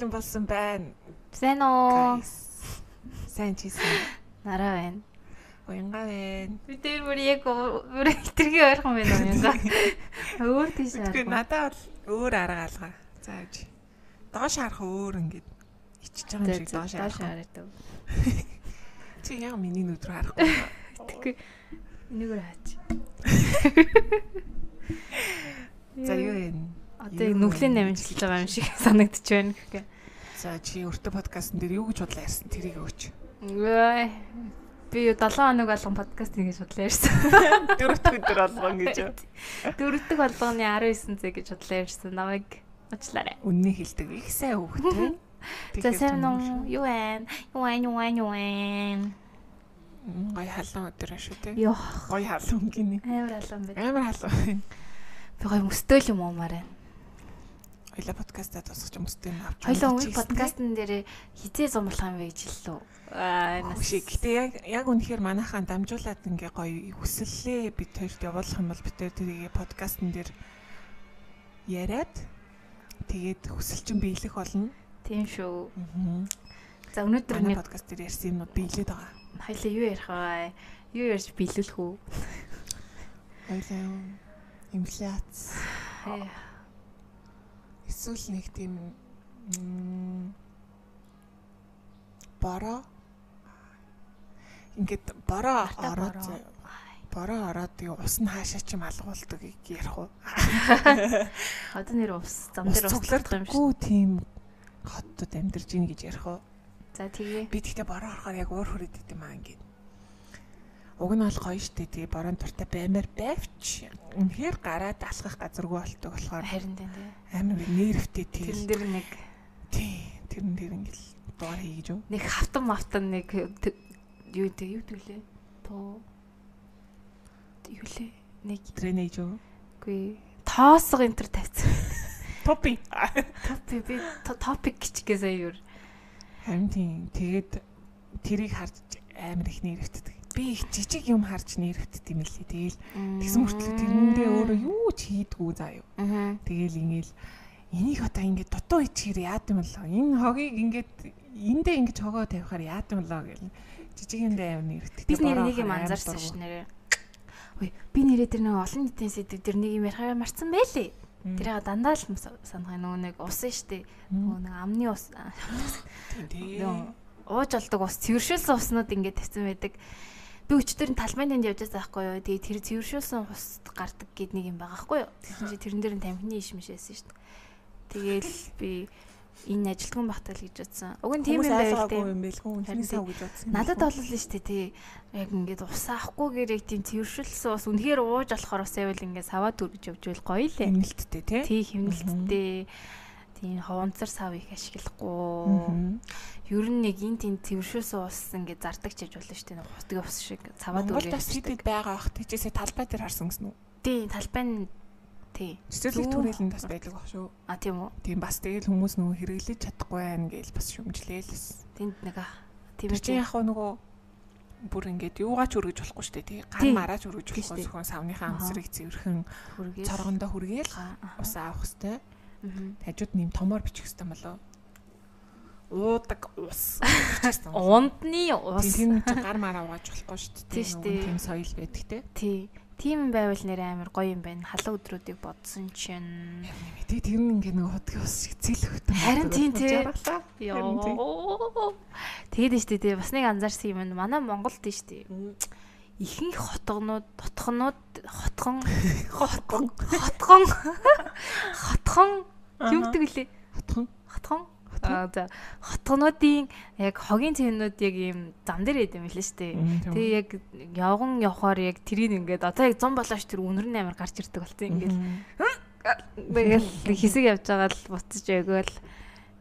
бэлэн болсон байна. Сайн уу? Сайн чи сайн. Нараа байна. Уянга байна. Би тэр бүр яг бүр хитрхи ойрхон байна уянга. Өөр тийш харах. Надад бол өөр арга алгаа. За авч. Доош харах өөр ингээд ичиж байгаа юм шиг доош харах. Чи яг миний нүд рүү харахгүй. Тэгэхгүй энийгээр хаач. За юу вэ? Одоо нүглийн намжлж байгаа юм шиг санагдчих байна гэхээ. За чи өөртөө подкастн дээр юу гэж бодлоо ярьсан тэрийг өгч. Би 7 хоног болгон подкаст ингэж бодлоо ярьсан. Дөрөвт өдөр болгон гэж. Дөрөвдөг болгоны 19 цаг гэж бодлоо ярьсан. Намайг уучлаарай. Үнний хэлдэг их сайн хөвгтэй. За сайн уу? Юу вэ? Юу вэ? Юу вэ? Юу вэ? Гой халуун өдөр шүү те. Йоо. Гой халуун гинэ. Амар халуун байна. Амар халуун. Би гой мөсtöөл юм уу мараа. Хоёла подкастаа тусгаж мөстэй юм авч. Хоёла өмнө подкастн дээр хизээ зомлох юм бэ гэж хэллээ. Аа нас. Гэтэ яг яг үнэхээр манайхаа дамжуулаад ингээ гоё хүсэллээ бид хоёрт явуулах юм бол бид тэрийг подкастн дээр яриад тэгээд хүсэлчин биелэх болно. Тийм шүү. За өнөөдөр нэг подкаст дээр ярьсан юмнууд биелээд байгаа. Хоёлаа юу ярих вэ? Юу ярьж биелүүлэх үү? Хоёлаа инфляц. Эсвэл нэг тийм бороо ингээд бороо ороод бороо ороод юу ус нь хаашаа ч юм алгуулдаг ярих уу. Одоо нэр ус зам дээр ус юм шүү. Тийм хотод амьдарч ийн гэж ярих уу. За тэгээ. Би тэгтээ бороо орохоор яг өөр хүрээд идэм аа ингээд. Уг нь бол гоё штэ тэгээ борон туртай баймаар байвч үнэхээр гараад алхах газаргүй болтог болохоор харин тийм амар нервтэй тийм. Тэрэн дээр нэг тий тэрэн дээр ингээд доор хийж юу. Нэг хавтан мавтан нэг юу дээ юу төлөө. Тоо юу лээ нэг тренэж юу. Үгүй тоосго энэ төр тавьсан. Топи. Топи би топик гिचгээ сая юу Харин тийм. Тэгээд тэрийг харж амар их нэрвтдэг. Би их жижиг юм харж нэрвтдэг юм лээ. Тэгээл тэгсэн мөртлөө тэрэндээ өөрөө юу ч хийдгүү заа юу. Тэгээл ингээл энийг одоо ингээд дутуу ичгээр яад юм болоо. Энэ хогийг ингээд эндээ ингэж хогоо тавихаар яад юм болоо гэл. Жижиг юм дээр амар нэрвтдэг. Би нэг юм анзаарсан ш нэрээ. Ой би нэрээ тэр нэг олон нийтийн сэдв тэр нэг юм ярихаа марцсан байлээ. Тэрийг дандаа л санах нөгөө нэг ус нь штэ. Нөгөө нэг амны ус. Ууж олдог ус, цэвэршүүлсэн уснууд ингээд тавьсан байдаг. Би өчтөр талбайн дэнд явж байгаа байхгүй юу. Тэгээ тэр цэвэршүүлсэн ус гардаг гэд нэг юм байгаа байхгүй юу. Тэгсэн чи тэрэн дээр нь тамхины иш мишээсэн штэ. Тэгээл би энэ ажилтган багтал гэж бодсон. Уг нь тийм юм байл тийм юм байлгүй үнэхээр сав гэж бодсон. Надад бол л шүү дээ тий. Яг ингээд ус аахгүйгээр яг тийм цэвэршүүлсэн ус үнэхээр ууж болохоор ус байвал ингээд саваа дүргэж явж байл гоё лээ. Хэмнэлттэй тий. Тий хэмнэлттэй. Тийм хаванцар сав их ашиглахгүй. Ер нь нэг эн тийм цэвэршүүлсэн ус ингээд зардаг чиж болно шүү дээ. Хутгийн ус шиг саваа дүргэж. Монгол бас хэдэд байгаа ах тийчээсээ талбай дээр харсан гэсэн үү? Тий талбай Тий. Цэцэрлэг түрээлэнд бас байдаг баг шүү. А тийм үү. Тийм бас тэгэл хүмүүс нөгөө хэрэглэж чадахгүй байх гээл бас шүмжлээл. Тэнд нэг аа. Тийм чи яг нөгөө бүр ингээд юугаач өргөж болохгүй шүү дээ. Тий. Ган мараач өргөж болохгүй зөвхөн савныхаа амсрыг цэвэрхэн цоргондоо хүргээл ус авах хэвээр. Хажууд нэм томоор бичих хэвээр болоо. Уудаг ус. Ундны ус. Тийм гар мараа угааж болохгүй шүү дээ. Тийм соёл байдаг те. Тий. Тийм байвал нэр амар гоё юм байна. Халуун өдрүүдийг бодсон чинь. Тэ тэр нь ингээ нэг худгийн ус шиг зэл хөвтөн. Харин тийм тий. Йоо. Тэгээд нь штэ тий бас нэг анзаарсан юм. Манай Монголд тий штэ. Ихэнх хотгонууд, дотгонууд, хотгон, хотгон, хотгон, хотгон юу гэдэг лээ? Хотгон. Хотгон за хотгонуудын яг хогийн цэнүүд яг ийм зам дээр идэм билээ шүү дээ. Тэгээ яг явган явхаар яг тэрийг ингээд одоо яг зам болооч тэр үнэр нь амар гарч ирдэг болсон ингээд. Тэгэл хэсэг явж байгаа л буцаж өгөөл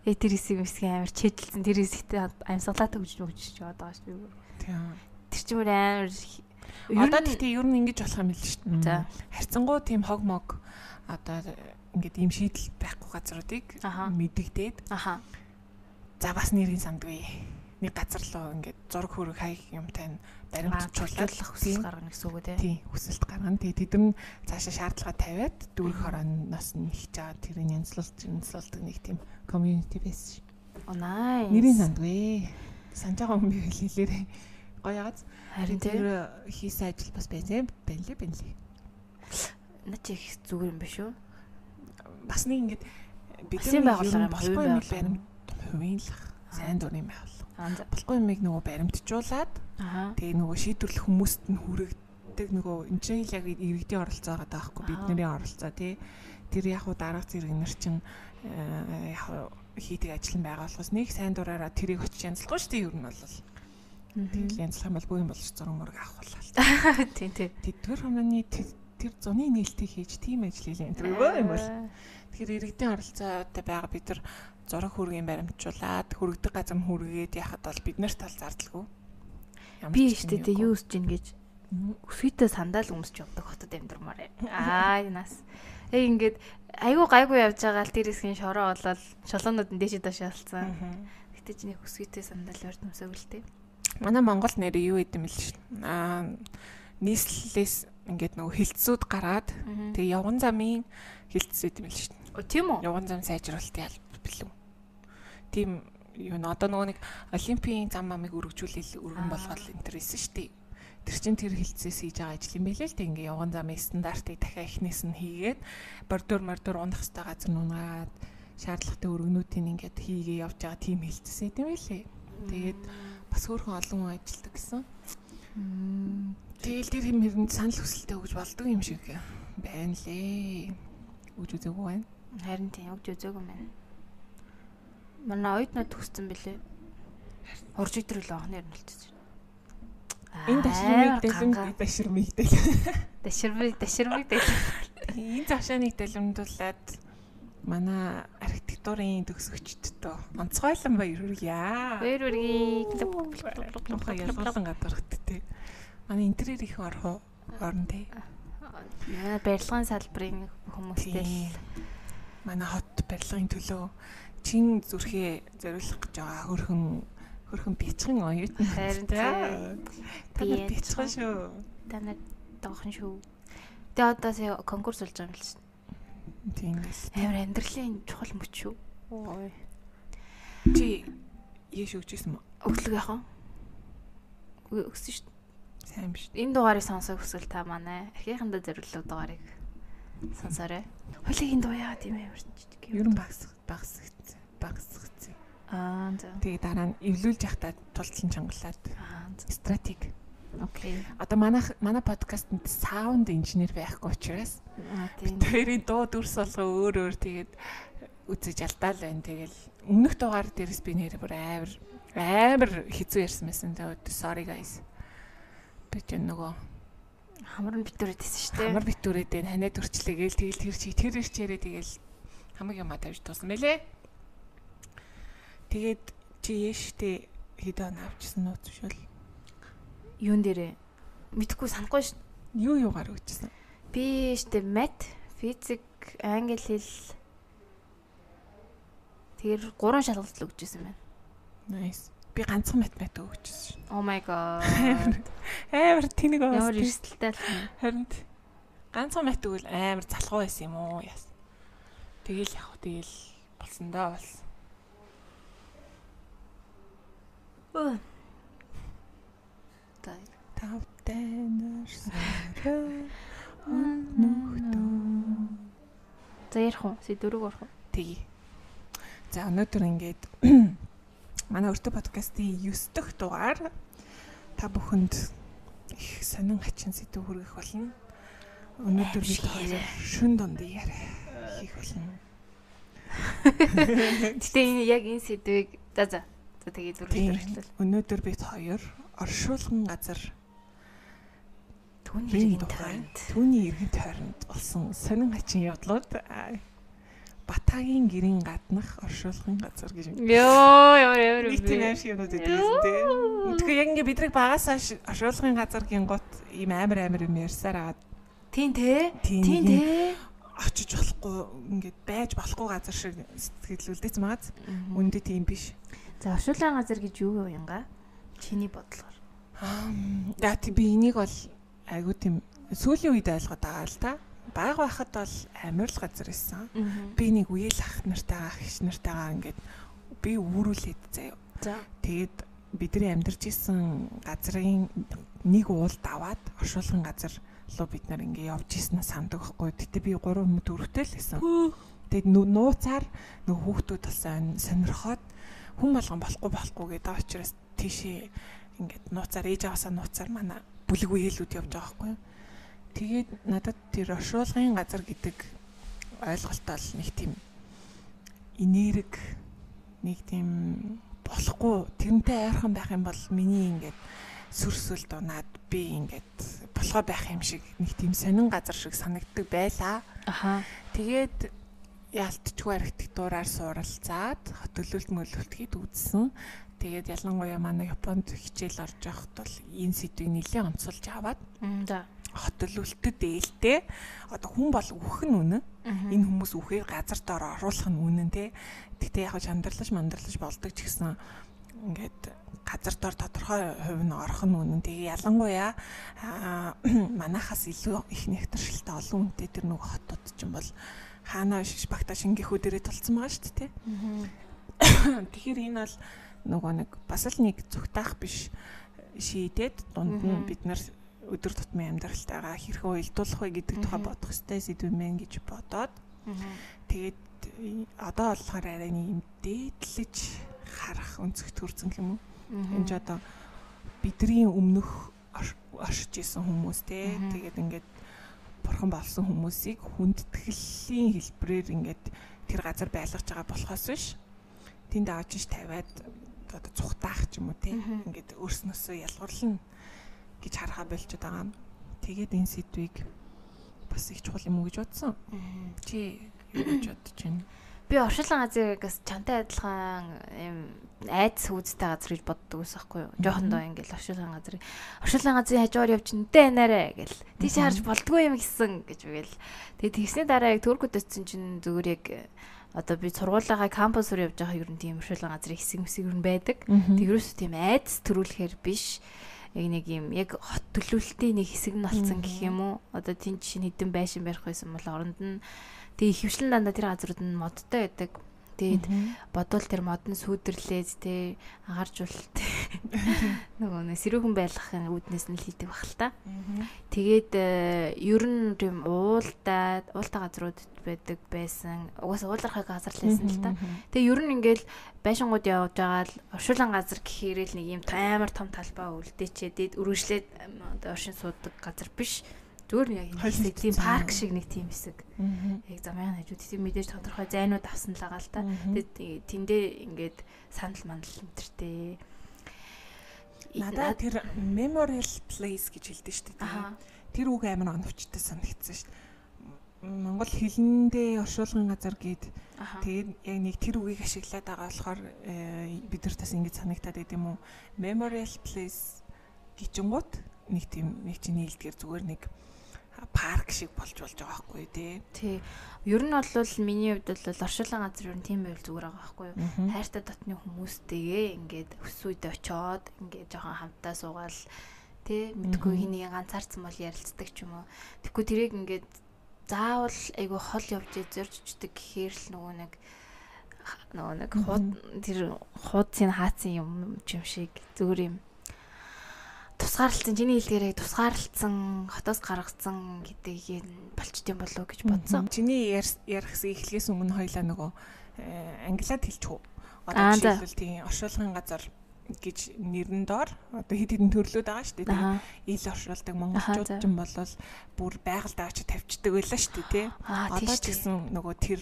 яг тэр хэсэг мэсгийн амар чэжилсэн тэр хэсэгтээ амьсгалаа төгж өгч яваад байгаа шүү. Тийм. Тэр чимээр амар Одоо тэгтээ ер нь ингэж болох юм л шүү дээ. За харьцангуй тийм хог мог одоо ингээд ийм шийдэл байхгүй газруудыг мэдэгдээд. Аха. За бас нэрийн самдгүй. нэг газар руу ингээд зураг хөрөг хай юмтай баримтжуулах хүсэл гаргана гэсэн үг үү тий хүсэлт гаргана тий тэд нар цаашаа шаардлага тавиад дүүрэх хорооноос нь ихж байгаа тэрийг янзлуулж янзлуулдаг нэг тийм community байсан. Оо nice. Нэрийн сандгүй. Санаж байгаа би хэлээрээ гоё яагаад харин тэр хийсэн ажил бас байна лээ байна лээ. Наа чи их зүгээр юм биш үү? Бас нэг ингээд бидний байгууллага болохгүй юм баримт хувийн л сайн дурын байгууллага. Болохгүй юмыг нөгөө баримтжуулаад тэгээ нөгөө шийдвэрлэх хүмүүст нь хүрэгдэг нөгөө энэ чинь яг иргэдийн оролцоо байгаа даахгүй бидний оролцоо тий. Тэр яг уу дарга зэрэг нар чинь э, яг хийдэг ажил нь байгууллагаас нэг сайн дураараа тэрийг очиж янзлахгүй шүү дээ ер нь бол. Тэгэл янзлах юм бол бүх юм болж зураг мөрөг авах боллаа. Тийм тийм. Тэр хүмүүний тэр зуны нээлтийг хийж тийм ажил хийлээ. Тэр юм бол. Тэгэхээр иргэдийн оролцоотой байгаа бид нар зураг хүргийн баримтжуулаад хүрэгдэг газар хүргээд яхад бол бид нарт тал зардалгүй. Би ихтэй тэ юу усж гин гэж өсвөтөө сандал өмсч явдаг хотод амьдрмаар. Аа нас. Яг ингээд айгүй гайгүй явж байгаа л дээрээсгийн шороо болол шолоонууд нь дээшээ доош ялцсан. Гэтэ чи нэг өсвөтөө сандал өрт өмсөв л тээ. Манай Монгол нэр юу гэдэм бэл. Аа нийслэлээс ингээд нөгөө хилцүүд гараад тэгээ явган замын хилцс гэдэм бэл шин. О тийм үү? Явган зам сайжруулалтын алба билүү тийм юу н одоо нөгөө нэг олимпийн зам амыг өргөжүүлэл өргөн болгоод энэ төр исэн шүү дээ. Тэр чин тэр хилцээс хийж байгаа ажил юм байлээ л дээ. Ингээ явган замын стандартыг дахиад ихнээс нь хийгээд бордор мордор унах хэвээр газар нунгаад шаардлагатай өргөнүүдийг ингээд хийгээ явж байгаа тийм хилцээс юм байлээ. Тэгээд бас хөөрхөн олон хүн ажилладаг гэсэн. Тэгэл тэр юм хэрэнд санал хүсэлтэй өгж болдог юм шиг байна лээ. Өгж үзээгүй байна. Харин тийм өгж үзээгүй байна. Манай оюутнууд төгссөн бэлээ. Урж идрэл анхны үлдчихэж байна. Энэ даширмыг дэлгэн даширмыг дэлгэн. Даширмыг даширмыг дэлгэн. Энэ цаашааныг дэлгэмдүүлээд манай архитектурын төгсөгчдөө онцгойлон баяр хүргье. Баяр хүргье. Ялгалан гадархт те. Манай интерьер их орхоо орн те. Манай барилгын салбарын хүмүүстэй манай хот барилгын төлөө чин зүрхээ зориулах гэж байгаа хөрхөн хөрхөн бяцхан оюутан харин та нар бяцхан шүү. Та нар доохон шүү. Тэгээ одоо сая конкурс болж байгаа юм л шин. Тийм л. Амар амьдралын чухал мөч шүү. Ой. Чи яаш өгчээсэн мө? Өглөг яхан. Өгсөн шүү. Сайн биш. Энэ дугаарыг сонсох хүсвэл та манай ахийнхандаа зориулсан дугаарыг сонсоорой. Хойлогийн дуу яа тийм амар. Ер нь багс багс багсгцээ. Аа за. Тэгээ дараа нь эвлүүлж явахдаа тултлан чангалаад. Аа стратеги. Окей. Одоо манай манай подкастт саунд инженер байхгүй учраас тийм. Тэрийн дуу дүрс болго өөр өөр тэгээд үзэж алдаал байна. Тэгэл өмнөх дугаар дээрс би нэр бүр амар амар хэцүү ярьсан байсан. Тэгээд sorry guys. Би ч нөгөө хамар нь битүүрээд байсан шүү дээ. Хамар битүүрээд байна. Ханаа төрчлээ гээл тэгэл тэр чи тэр ирчээрээ тэгэл хамаг юм а тавьж туусан мэлээ. Тэгээд чи яштэй хэд он авчихсан нууц шүүл. Юун дээрээ мэдхгүй санахгүй ш. Юу юугаар өгчсэн? Би штэ мат, физик, англи хэл тэр гурван шалгалт л өгчсэн байна. Nice. Би ганцхан математик өгчсэн шин. Oh my god. Амар тэнэг байна. Ямар эрсдэлтэй л. Харин ганцхан математик үл амар залхуу байсан юм уу яс. Тэгэл яг тэгэл болсон доо болсон. Өө. Тай. Тавтанаар сараа өнөхдөө. За ярих уу? Сэдвэрэг орох уу? Тэгье. За өнөөдөр ингээд манай өртөө подкастын 9 дахь дугаар. Та бүхэнд их сонин хачин сэдв хүргэх болно. Өнөөдөр бид хоёр шүн дунд яриа хийх болно. Гэтэ энэ яг энэ сэдвийг за за. За тэгээд үргэлжлэл. Өнөөдөр бид хоёр оршуулган газар түүний иргэн тойронд. Түүний иргэн тойронд болсон сонин хачин явдлууд Батагийн гэрийн гаднах оршуулган газар гэж юм. Йоо ямар ямар юм бэ? Тийм аим шиг юмуд өгдөөс тээ. Тэгэхээр яг ингээ бидрэг багасаа оршуулган газар гингот ийм амар амар юм ярьсаар аваад. Тийм тий. Тийм тий очиж болохгүй ингээд байж болохгүй газар шиг сэтгэлүүлдэж магаз. Үндэ тийм биш. За оршуулгын газар гэж юу вэ янга? Чиний бодлогоор. Аа тий би энийг бол айгуу тийм сүүлийн үед ойлгоод байгаа л да. Баг байхад бол амар л газар исэн. Би нэг үеэл ах нартайгаа хиш нартайгаа ингээд би үүрүүлээд заяа. За. Тэгээд бидний амьдарч исэн газрын нэг уулд аваад оршуулгын газар руу бид нар ингээ явж исэн сандаг байхгүй. Гэтэ би 3 өмнө дөрөвтэй л байсан. Тэгээд нууцаар нөх хүүхдүүд болсон сонирхоод хүн болгон болохгүй болохгүй гэдэг учраас тийшээ ингээд нууцаар ээж аваасаа нууцаар манай бүлэг үеэлүүд явж байгаа байхгүй. Тэгээд надад тэр оршуулгын газар гэдэг ойлголтоо л нэг тийм энерг нэг тийм болохгүй тэрнтэй ойрхон байх юм бол миний ингээд сүрсэл дунаад би ингээд болохоо байх юм шиг нэг тийм сонин газар шиг санагддаг байлаа. Аха. Тэгээд яалтчгүй архитектураар суралцаад хөтөлөлт мөлөлтгийг үзсэн. Тэгээд ялангуяа манай Японд хичээл орж явахд бол энэ сэдвийг нэлээд онцолж аваад за хотөлөлтөд ээлтэй одоо хүн бол үхэх нь үнэн. Энэ хүмүүс үхээр газар доор оруулах нь үнэн те. Гэтэ яг шандарлаж мандарлаж болдог ч гэсэн ингээд газар доор тодорхой хувь нь орох нь үнэн. Тэгээ ялангуяа манахаас илүү их нэгтршилтэй олон үнэтэй тэр нэг хотууд ч юм бол хаана шиш багта шингэхүү дээрээ тулцсан байгаа шүү дээ. Тэгэхээр энэ бол нөгөө нэг бас л нэг зүгтаах биш шийдээд дунд нь бид нар өдөр тутмын амьдралтайгаа хэрхэн уялдуулах вэ гэдэг тухай бодох хэрэгтэй сэдв мэн гэж бодоод тэгээд одоо болохоор арай нэг дээдлэж харах өнцөг төрсөн юм уу? Энд ч одоо бидний өмнөх оршиж исэн хүмүүс те тэгээд ингээд бурхан болсон хүмүүсийг хүндэтгэлийн хэлбэрээр ингээд тэр газар байлгаж байгаа болохоос биш. Тэнд авч иш тавиад одоо цухтаах ч юм уу те ингээд өөрснөөсөө ялгуурлана гэж харахаа болчиход байгаа юм. Тэгээд энэ сэдвийг бас их чухал юм уу гэж бодсон. Чи юу гэж бодож байна? Би оршуулгын газрыгаас чантай адилхан юм айц хүүдтэй газар гэж боддог ус байхгүй юу. Жохондоо ингээл оршуулгын газрыг оршуулгын газрын хажуугаар явж нэ нэрэ гэл. Тийш харж болдгоо юм гисэн гэж үгээл. Тэгээд тэгсний дараа яг Туркуд очсон чинь зүгээр яг одоо би сургуулигаа кампус руу явж байгаа ер нь тийм оршуулгын газрын хэсэг мэсэг ер нь байдаг. Тэгрээс тийм айц төрүүлэхээр биш яг нэг юм яг хот төлөвлөлтийн нэг хэсэг нь болсон гэх юм уу. Одоо тийм жишээ хэдэн байшин барих байсан бол оронд нь тэгээ хөвшлэн дандаа тэр газрууд нь модтой байдаг. Тэгээд бодвол тэр мод нь сүйдэрлээд те агаржуулалт нөгөө нэг сэрүүхэн байлгахын үүднээс нь хийдэг бах л та. Тэгээд э, ер нь тийм уулдаад уултаа газрууд байдаг байсан. Угаасаа уулархай газар л байсан л та. Тэгээ ер нь ингээл байшингууд явж байгаа л оршуулан газар гэхээр л нэг юм амар том талбай үлдээчээд өргөжлээд одоо оршин суудаг газар биш Зүгээр яг энэ тийм парк шиг нэг тийм хэсэг. Яг замын хажууд тийм мэдээж тодорхой зайнууд авсан л байгаа л та. Тэгээд тэндээ ингээд санал мандал өнтертэй. Надад тэр memorial place гэж хэлдэг шүү дээ. Тэр үг амар оновчтой санагдсан шүү дээ. Монгол хэлэндээ оршуулгын газар гээд тэгээд яг нэг тэр үгийг ашиглаад байгаа болохоор э, бид нар тас ингэж санагтаад байд юм уу? Memorial place гिचэнгууд нэг тийм нэг чинь нийлдгэр зүгээр нэг парк шиг болж болж байгаа байхгүй тий. Тий. Ер нь бол миний хувьд бол оршуулгын газар ер нь тийм байл зүгээр байгаа байхгүй юу. Хайртай дотны хүмүүстэйгээ ингээд өс үедээ очоод ингээд жоохон хамтаа суугаал тий мэдгүй хэнийг ганцаарцсан бол ярилцдаг ч юм уу. Тэгэхгүй тэрийг ингээд заавал айгу хол явж зоржчдаг гэхээр л нөгөө нэг нөгөө нэг хууд тэр хуудсын хаацсан юм юм шиг зүгээр юм тусгаарлалцсан чиний хэлдгээрээ тусгаарлалцсан хотоос гаргацсан болчт юм болов гэж бодсон. Чиний ярихсан эхлээс өмнө хоёлаа нөгөө э, англиад хэлчихв. Одоо жишээлбэл тийм оршуулгын газар гэж нэрэн доор одоо хэд хэдэн төрлөөд байгаа шүү дээ ил оршуулдаг монголчууд ч юм бол бүр байгальд авч тавьчихдаг байлаа шүү дээ тийм. Одоо ч гэсэн нөгөө тэр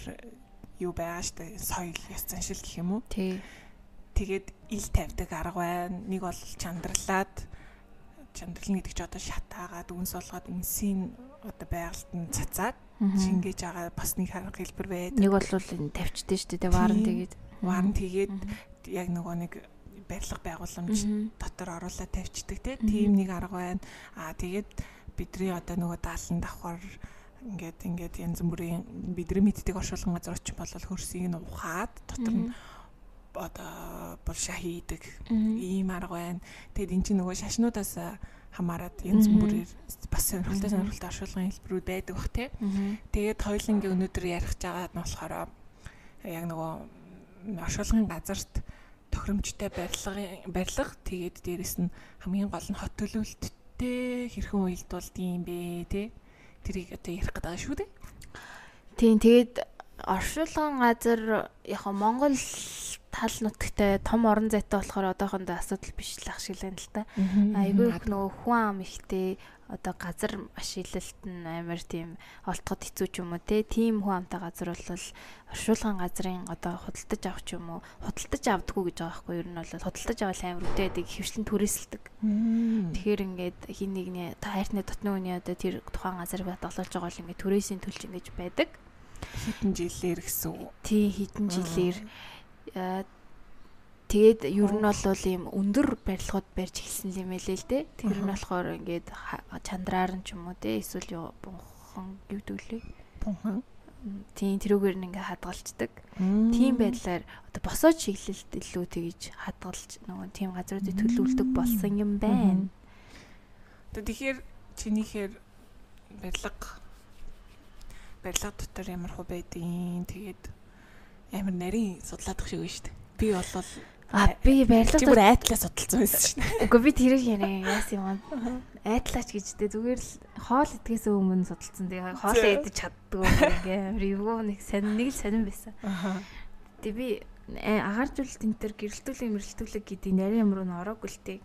юу байгаа шүү дээ соёл яс заншил гэх юм уу? Тий. Тэгээд ил тавьдаг арга байна нэг бол чандралаад чандрална гэдэг чи одоо шатаагаад үнс олгоод үнсийн одоо байгальд нь цацаад шингээж байгаа бас нэг харга хэлбэр байдаг. Нэг бол энэ тавьчдээ шүү дээ ваарн тэгээд. ваарн тэгээд яг нөгөө нэг барилга байгууламж дотор оруулаад тавьчдаг тийм нэг арга байна. Аа тэгээд бидний одоо нөгөө даалан давхар ингээд ингээд янз бүрийн бидний мэддэг оршуулган газар очих бол хөрсийг нь ухаад дотор нь одоо булшаа хийдэг ийм арга байна. Тэгэд эн чинь нөгөө шашнуудаас хамаарат янз бүрээр бас сонирхолтой сонирхолтой оршуулгын хэлбэрүүд байдаг бах тий. Тэгээд хоёулангийн өнөөдөр ярих жагаад нь болохоор яг нөгөө оршуулгын газарт тохиромжтой барилга барилга тэгээд дээрэс нь хамгийн гол нь хот төлөвлөлттэй хэрхэн уялдуулд юм бэ тий. Тэрийг одоо ярих гэдэг шүү дээ. Тийм тэгээд оршуулгын газар яг Монгол тал нутагтай том орон зайтай болохоор одоохондоо асуудал биш л ах шиг л та. Айгүй их нөгөө хүн ам ихтэй одоо газар ашиглалт нь амар тийм олдоход хэцүү ч юм уу те. Тийм хүн амтай газар бол оршуулгын газрын одоо худалдаж авах ч юм уу худалдаж авдггүй гэж байгаа байхгүй юу? Ер нь бол худалдаж авал амар үдээдэг хөвчлэн түрээсэлдэг. Тэгэхээр ингээд хин нэгний та хайртны дотны үний одоо тэр тухайн газарыг батгалуулж байгаа бол ингээд түрээсийн төлж ингэж байдаг. Хитэн жилээр гэсэн үг. Тий, хитэн жилээр тэгээд ер нь бол ийм өндөр барилгууд барьж эхэлсэн юм элэ л дээ. Тэр нь болохоор ингээд чандраар нь ч юм уу те эсвэл бунхан гэвдүүлээ. Бунхан. Тийм тэрүүгээр нь ингээд хадгалцдаг. Тийм байдлаар одоо босоод чиглэлд илүү тэгж хадгалж нөгөө тийм газруудыг төлөвлөдөг болсон юм байна. Тэгэхээр чинийхээр барилга барилга дотор ямар хөө байдیں۔ Тэгээд амар нарийн судлаадах шиг шүү дээ. Би бол А би барилга бүр айтлаа судалсан байсан шүү дээ. Үгүй би тэрийг яриа яас юм. Айтлаач гэжтэй зүгээр л хоол идэхээс өмнө судалсан. Тэгээ хоол идэж чаддгүй ингээ амар юу нэг сонь нэг л сонирн байсан. Тэгээ би агааржуулалт энэ төр гэрэлтүүлэг мэрэлтүүлэг гэдэг нарийн юм руу н ороогүй л тээ.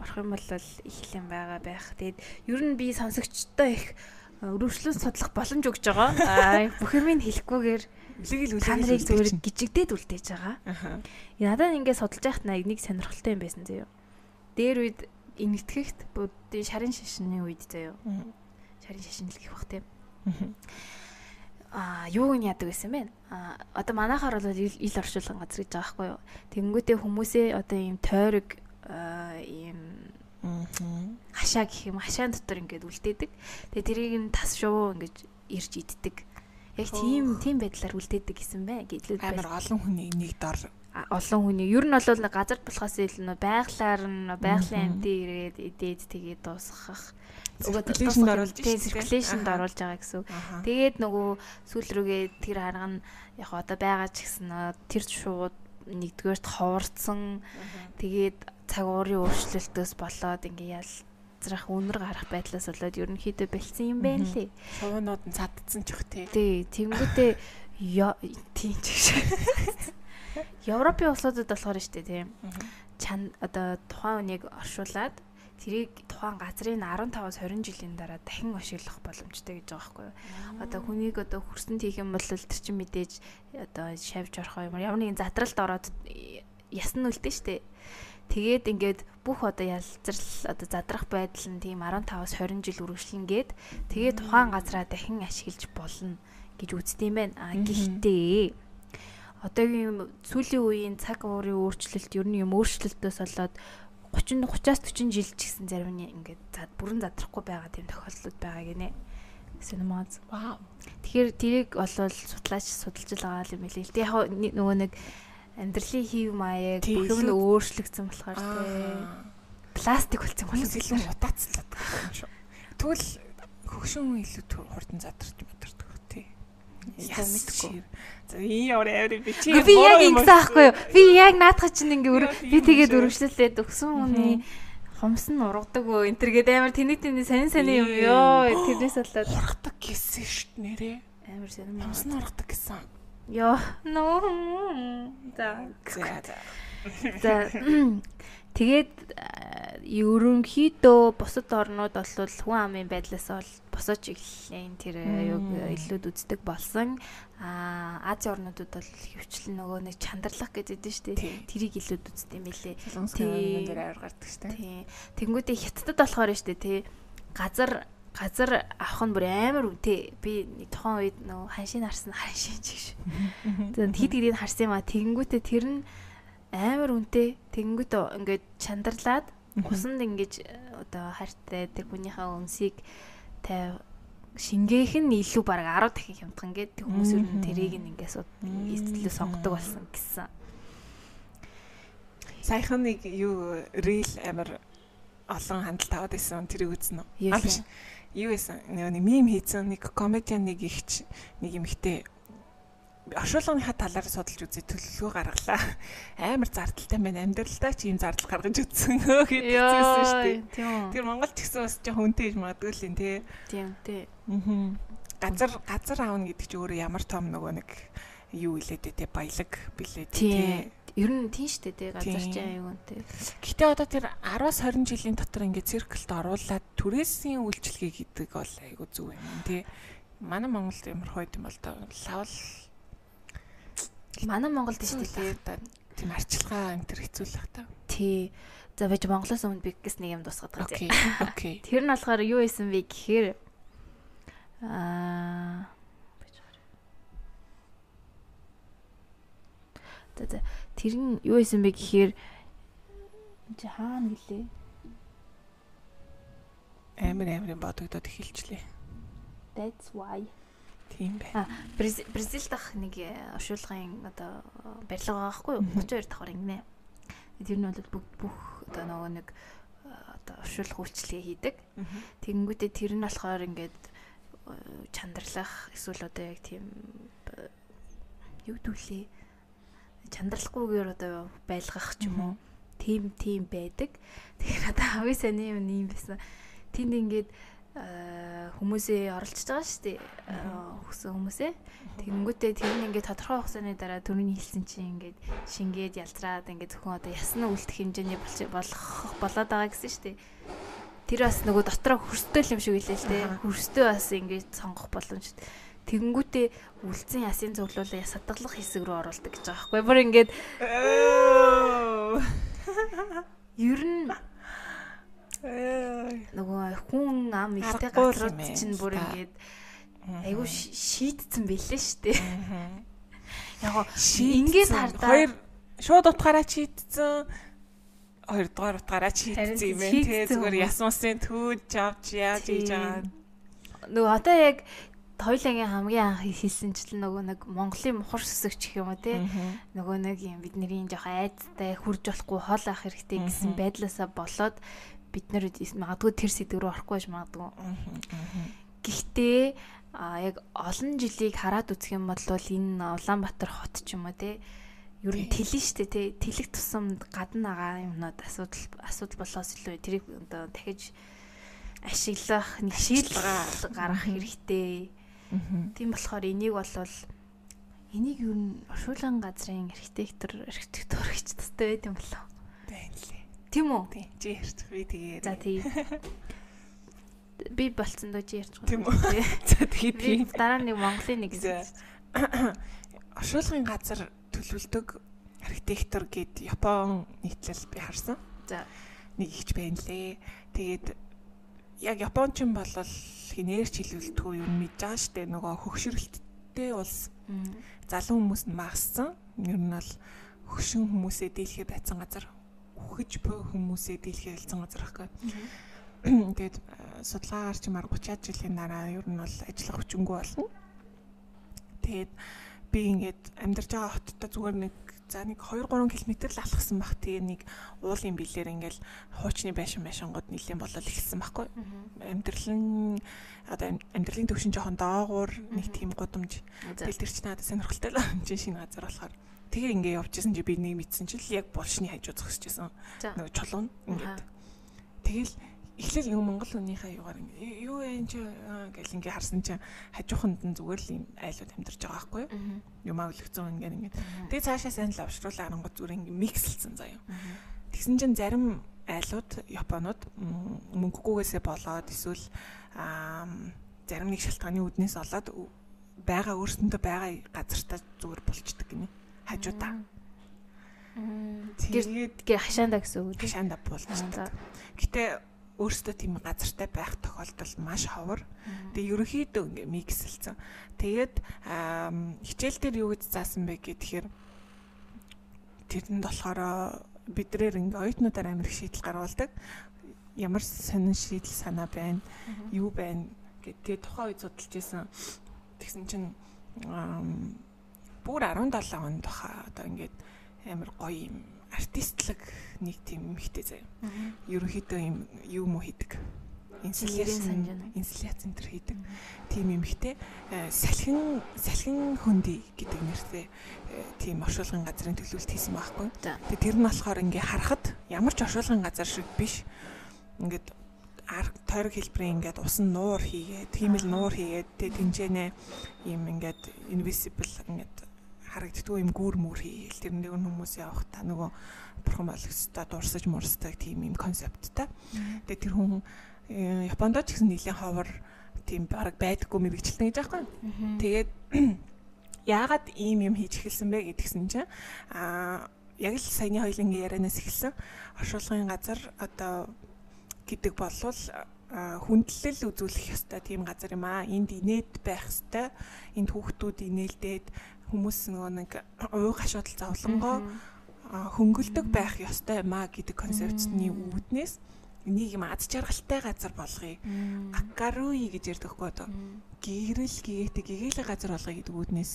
Орох юм бол их юм байгаа байх. Тэгээд ер нь би сонсогчтой их өрөвчлөн судлах боломж өгж байгаа. Аа бүх юмыг хэлэхгүйгээр үлээгэл үлээгэл та нарыг зүгээр гжигдээд үлдээж байгаа. Аа. Надад ингээд судалж байхад нэг сонирхолтой юм байсан заяа. Дээр үед энэтхэгт буддын шарын шашны үед заяа. Шарын шашин л гэх бах тийм. Аа юу нь яадаг байсан бэ? Аа одоо манайхаар бол ил оршуулган газар гэж байгаа байхгүй юу? Тэнгүүтээ хүмүүсээ одоо ийм тойрог ийм хашаа гэх юм хашаан дотор ингээд үлдээдэг. Тэгээ тэрийг нь тас шувуу ингээд ирж иддэг. Яг тийм тийм байдлаар үлдээдэг гэсэн бай. Гэдлүүд амар олон хүний нэг дор. Олон хүний. Ер нь бол газар болохоос илүү байглаар нь байгалийн амтын ирээд идээд тэгээд дуусгах. Циркуляшнд оруулж тийм циркуляшнд оруулж байгаа гэсэн. Тэгээд нөгөө сүүл рүүгээ тэр харга нь яг одоо байгаа ч гэсэн тэр шууд нэгдүгээрт ховорцсон. Тэгээд цаг уурын өөрчлөлтөөс болоод ингээ ялзрах үнэр гарах байдлаас болоод ерөнхийдөө бэлдсэн юм байна лээ. Шуунууд нь цадцсан ч их тий. Тий, тэнгүүтээ тийм ч гэж. Европын улсуудад болохоор штэ тийм. Чан одоо тухайн үнийг оршуулад тэрийг тухайн газрын 15-аас 20 жилийн дараа дахин ашиглах боломжтой гэж байгаа байхгүй юу. Одоо хүнийг одоо хөрсөнд хийх юм бол тэр чинь мэдээж одоо шавж орох юм ямар нэгэн задралд ороод ясна үлдээ штэ. Тэгээд ингээд бүх одоо ялцрал одоо задрах байдал нь тийм 15-аас 20 жил үргэлжлэнгээд тэгээд тухайн газраа дахин ашиглаж болно гэж үздэг юм байна. А гэхдээ одоогийн сүүлийн үеийн цаг уурын өөрчлөлт ер нь юм өөрчлөлтөөс болоод 30 30-аас 40 жил ч гэсэн зарим нь ингээд зад бүрэн задрахгүй байгаа тийм тохиолдлууд байгаа гинэ. Синемаз. Вау. Тэгэхээр тэрийг болвол судлаач судалж байгаа юм билээ. Тэг яг нөгөө нэг амьдралын хев маяг бүх юм өөрчлөгдсөн болохоор тий. Пластик болсон хүмүүс илүү мутацлаад байгаа юм шүү. Тэгвэл хөгшин илүү хурдан задарч бодордог тий. Яа мэдгүй. За ямар авир би чи би яг ингэсэн аахгүй юу? Би яг наадах чинь ингээ би тэгээд өргөжлөлээд өгсөн хүний хомс нь ургадаг өө энэ төр гээд амар тэний тэний сонин сонин юм ёо тэрнээс болоод ургадаг гэсэн шүү дээ нэрээ. Амар сонин. Хомс нь ургадаг гэсэн. Йоо. Ноо. За. За. Тэгээд ерөнхийдөө бусад орнууд бол хүн амын байдлаас бол босоо чиглэлийн тэр юг илүүд үздэг болсон. Аа Ази орнуудад бол хөвчлэн нөгөө нэг чандарлах гэдэг дээ шүү дээ. Тэрийг илүүд үздэг юм билээ. Тийм. Тэнгүүдээ хятадд болохоор шүү дээ тий. Газар газар авах нь бүр амар үнэтэй. Би тухайн үед нөө ханшийн харсан ханшийн ч гэж. Тэгээд хит гэдгийг харсан юм а. Тэгэнгүүтээ тэр нь амар үнэтэй. Тэгэнгүүтээ ингээд чандарлаад усанд ингэж одоо хайртай тэр хүнийхээ өмсийг тай шингээх нь илүү баг 10 дахин хямдхан гэдэг хүмүүс ер нь тэрийг ингээс илүү сонгодог болсон гэсэн. Саяхан нэг юу рил амар олон хандлт аваад байсан тэрийг үзнэ үү? Аа биш. Юу байсан? Нэг мим хийсэн нэг комедиан нэг ихч нэг эмэгтэй оршуулгынхаа талаар судалж үзээ төлөвлөгөө гаргалаа. Амар зардалтай байна. Амьдралдаа чи ийм зардал гаргаж үзсэн гэдэгсэн шүү дээ. Тэр Монгол ч гэсэн бас жоохон үнэтэй гэж магадгүй л юм тий. Тийм тий. Аа. Газар газар аавна гэдэг чи өөрөө ямар том нөгөө нэг юу илээд те баялаг билээ те. Ер нь тийм шүү дээ газар чи аюун те. Гэтэ одоо тэр 10-аас 20 жилийн дотор ингээд цирклд оруулаад түрээсийн үйлчлэгээ гэдэг бол айгу зүг юм те. Манай Монголд ямар хойд юм бол лавл Манай Монголд шүү дээ тийм арчилгаа энэ төр хэцүү л хата. Тий. За байж Монголоос өмнө би гэс нэг юм дуусгаад байгаа тийм. Окей. Тэр нь болохоор юу исэн бэ гэхээр аа За тэр нь юу исэн бэ гэхээр чи хаана гэлээ? Амар амар бодогдоод эхэлчлээ. That's why. Тийм бай. А Бразилд ах нэг оршуулгын одоо барилга байгаа байхгүй юу? 32 давхар ингэнэ. Тэр нь бол бүгд бүх одоо нөгөө нэг одоо оршуулга үйлчлэгээ хийдэг. Тэгэнгүүтээ тэр нь болохоор ингээд чандарлах эсвэл одоо яг тийм юу дүүлээ чандралгүйгээр одоо байлгах ч юм уу тийм тийм байдаг. Тэгэхээр одоо хавийн сайн юм юм байсан. Тэнд ингээд хүмүүсээ оролцож байгаа шүү дээ. Хөсөн хүмүүсээ. Тэгэнгүүтээ тэр нь ингээд тодорхой хугацааны дараа төрний хэлсэн чинь ингээд шингээд ялзраад ингээд зөвхөн одоо ясна үлдэх хэмжээний болох болоод байгаа гэсэн шүү дээ. Тэр бас нөгөө дотроо хөрстэй юм шиг хэлээ л дээ. Хөрстэй бас ингээд сонгох боломж. Тэгэнгүүтээ үлдсэн ясын зөвлөлөө садгалах хэсэг рүү оруулдаг гэж байгаа байхгүй. Бүр ингээд ер нь нөгөө хүн ам ихтэй газрууд чинь бүр ингээд айгүй шийтцэн бэлээ штэ. Яг ингээд хардаа хоёр шууд утгаараа шийтцэн хоёр дугаар утгаараа шийтцэн юм байна те. Зүгээр ясмасын түүж авч яаж хийж байгаа. Нөгөө одоо яг хоёулагийн хамгийн анх хийсэнчлэн нөгөө нэг Монголын мухар сүсэгч гэх юм уу те нөгөө нэг юм бидний жоох айдтай хурж болохгүй хол ах хэрэгтэй гэсэн байдлаасаа болоод бид нэр магадгүй тэр сэдв рүү орохгүй байж магадгүй. Гэхдээ а яг олон жилийг хараад үзэх юм бол энэ Улаанбаатар хот ч юм уу те ер нь тэлэн штэ те тэлэг тусамд гадна агаа юмнууд асуудал асуудал болохоос илүү тэрийг одоо дахиж ашиглах нэг шийдэл гаргах хэрэгтэй. Тийм болохоор энийг болвол энийг юу н оршуулган газрын архитектор архитектор гэж тастай байт юм болов. Байна лээ. Тийм үү? Тийм. Чи ярьж би тэгээ. За тийм. Би болцсон доо чи ярьж байгаа. Тийм үү? За тэгээ тийм. Дараа нэг Монголын нэг оршуулгын газар төлөвлөдөг архитектор гээд Япон нийтлэл би харсан. За нэг ихч байна лээ. Тэгээд яг япончин болол хинээрч хилүүлдэггүй юм мэдж байгаа штэ. Нөгөө хөгшрөлттэй улс залуу хүмүүс нь маассан ер нь бол хөшин хүмүүсээ дийлхээ байцсан газар хөгж бөө хүмүүсээ дийлхээ хэлсэн газар байхгүй тэгээд судалгаагаар чимаар 30-аад жилийн дараа ер нь бол ажиллах хүчингүй болно. Тэгээд би ингээд амьдарч байгаа хоттой зүгээр нэг За нэг 2 3 км л алхсан бах тэгээ нэг уулын билээр ингээл хуучны байшин байшингууд нэлээд болол ихсэн байхгүй. Амьдрал нь одоо амьдралын төвшин жоохон доогуур нэг тийм гудамж. Тэгэл тэр чинь надад сонирхолтой л юм чинь шинэ газар болохоор. Тэгээ ингээ явж исэн чи би нэг мэдсэн чил яг булшны хажуу зогсчихсан. Нөгөө чулуун ингээд. Тэгэл эхлээл нэг монгол хүнийхээ юугаар юу вэ чи гэл ингээ харсан чинь хажууханд нь зүгээр л юм айлууд амьдарч байгаа байхгүй юу? Юмаа өлгцэн ингээ ингээ тэгээ цаашаа сайн л авшруулаа арангууд зүгээр ингээ микслсэн заяа. Тэгсэн чинь зарим айлууд японууд мөнгөгүйгээсээ болоод эсвэл зарим нэг шалтгааны үүднээс олоод байгаа өөрсөндөө байгаа газартаа зүгээр болчдөг гинэ хажуудаа. Тэгээд гээ хашаанда гэсэн үг. Хашаанда болчихдог. Гэтэ өөрөөсөө тийм газартай байх тохиолдол маш ховор. Тэгээ ерөнхийдөө ингээ миксэлсэн. Тэгээд хичээл дээр юу гэж заасан бэ гэхээр тэрэнд болохоор бидрээр ингээ оюутнуудаар амирх шийдэл гаргуулдаг. Ямар сонин шийдэл санаа байна, юу байна гэдэг тухайн үед судалж байсан. Тэгсэн чинь бүр 17 онд баха одоо ингээд амар гоё юм артистлаг нэг тийм эмхтэй заяа. Ерөнхийдөө юм юм уу хийдэг. Инсталляци инсталляци энэ хийдэг. Тийм эмхтэй салхин салхин хөнди гэдэг нэртэй тийм оршуулгын газрын төлөвлөлт хийсэн байхгүй. Тэгээ тэр нь болохоор ингээ харахад ямар ч оршуулгын газар шиг биш. Ингээд тойрог хэлбэрийн ингээд усан нуур хийгээд, тийм л нуур хийгээд тэгээ тэнцэнэ юм ингээд invisible ингээд харагддгүй юм гүүр мүр хийгээл тэр нэг хүмүүс явах та нөгөө бурхан болгоцтой дурсаж мурсдаг тийм юм концепттай. Тэгээ тэр хүн э, Японд ч гэсэн нэлийн ховор тийм баг байдаггүй мэрэгчлэн гэж аахгүй. Тэгээд яагаад ийм юм хийж эхэлсэн бэ гэдгсэн чинь аа яг л саяны хоёлын ярианаас эхэлсэн оршуулгын газар одоо гэдэг болвол хүндлэл үзүүлэх ёстой тийм газар юм аа. Энд инээд байх ёстой. Энд хүүхдүүд инээлдээд хүмүүс нөгөө нэг ууг хашуудал зовлонгоо хөнгөлдөг байх ёстой юм а гэдэг концепцны үүднээс нэг юм ад жаргалтай газар болгоё. Акаруи гэж ярьдаг хгүй одоо. Гэрэл гээтэй гэгээл газар болгоё гэдэг үүднээс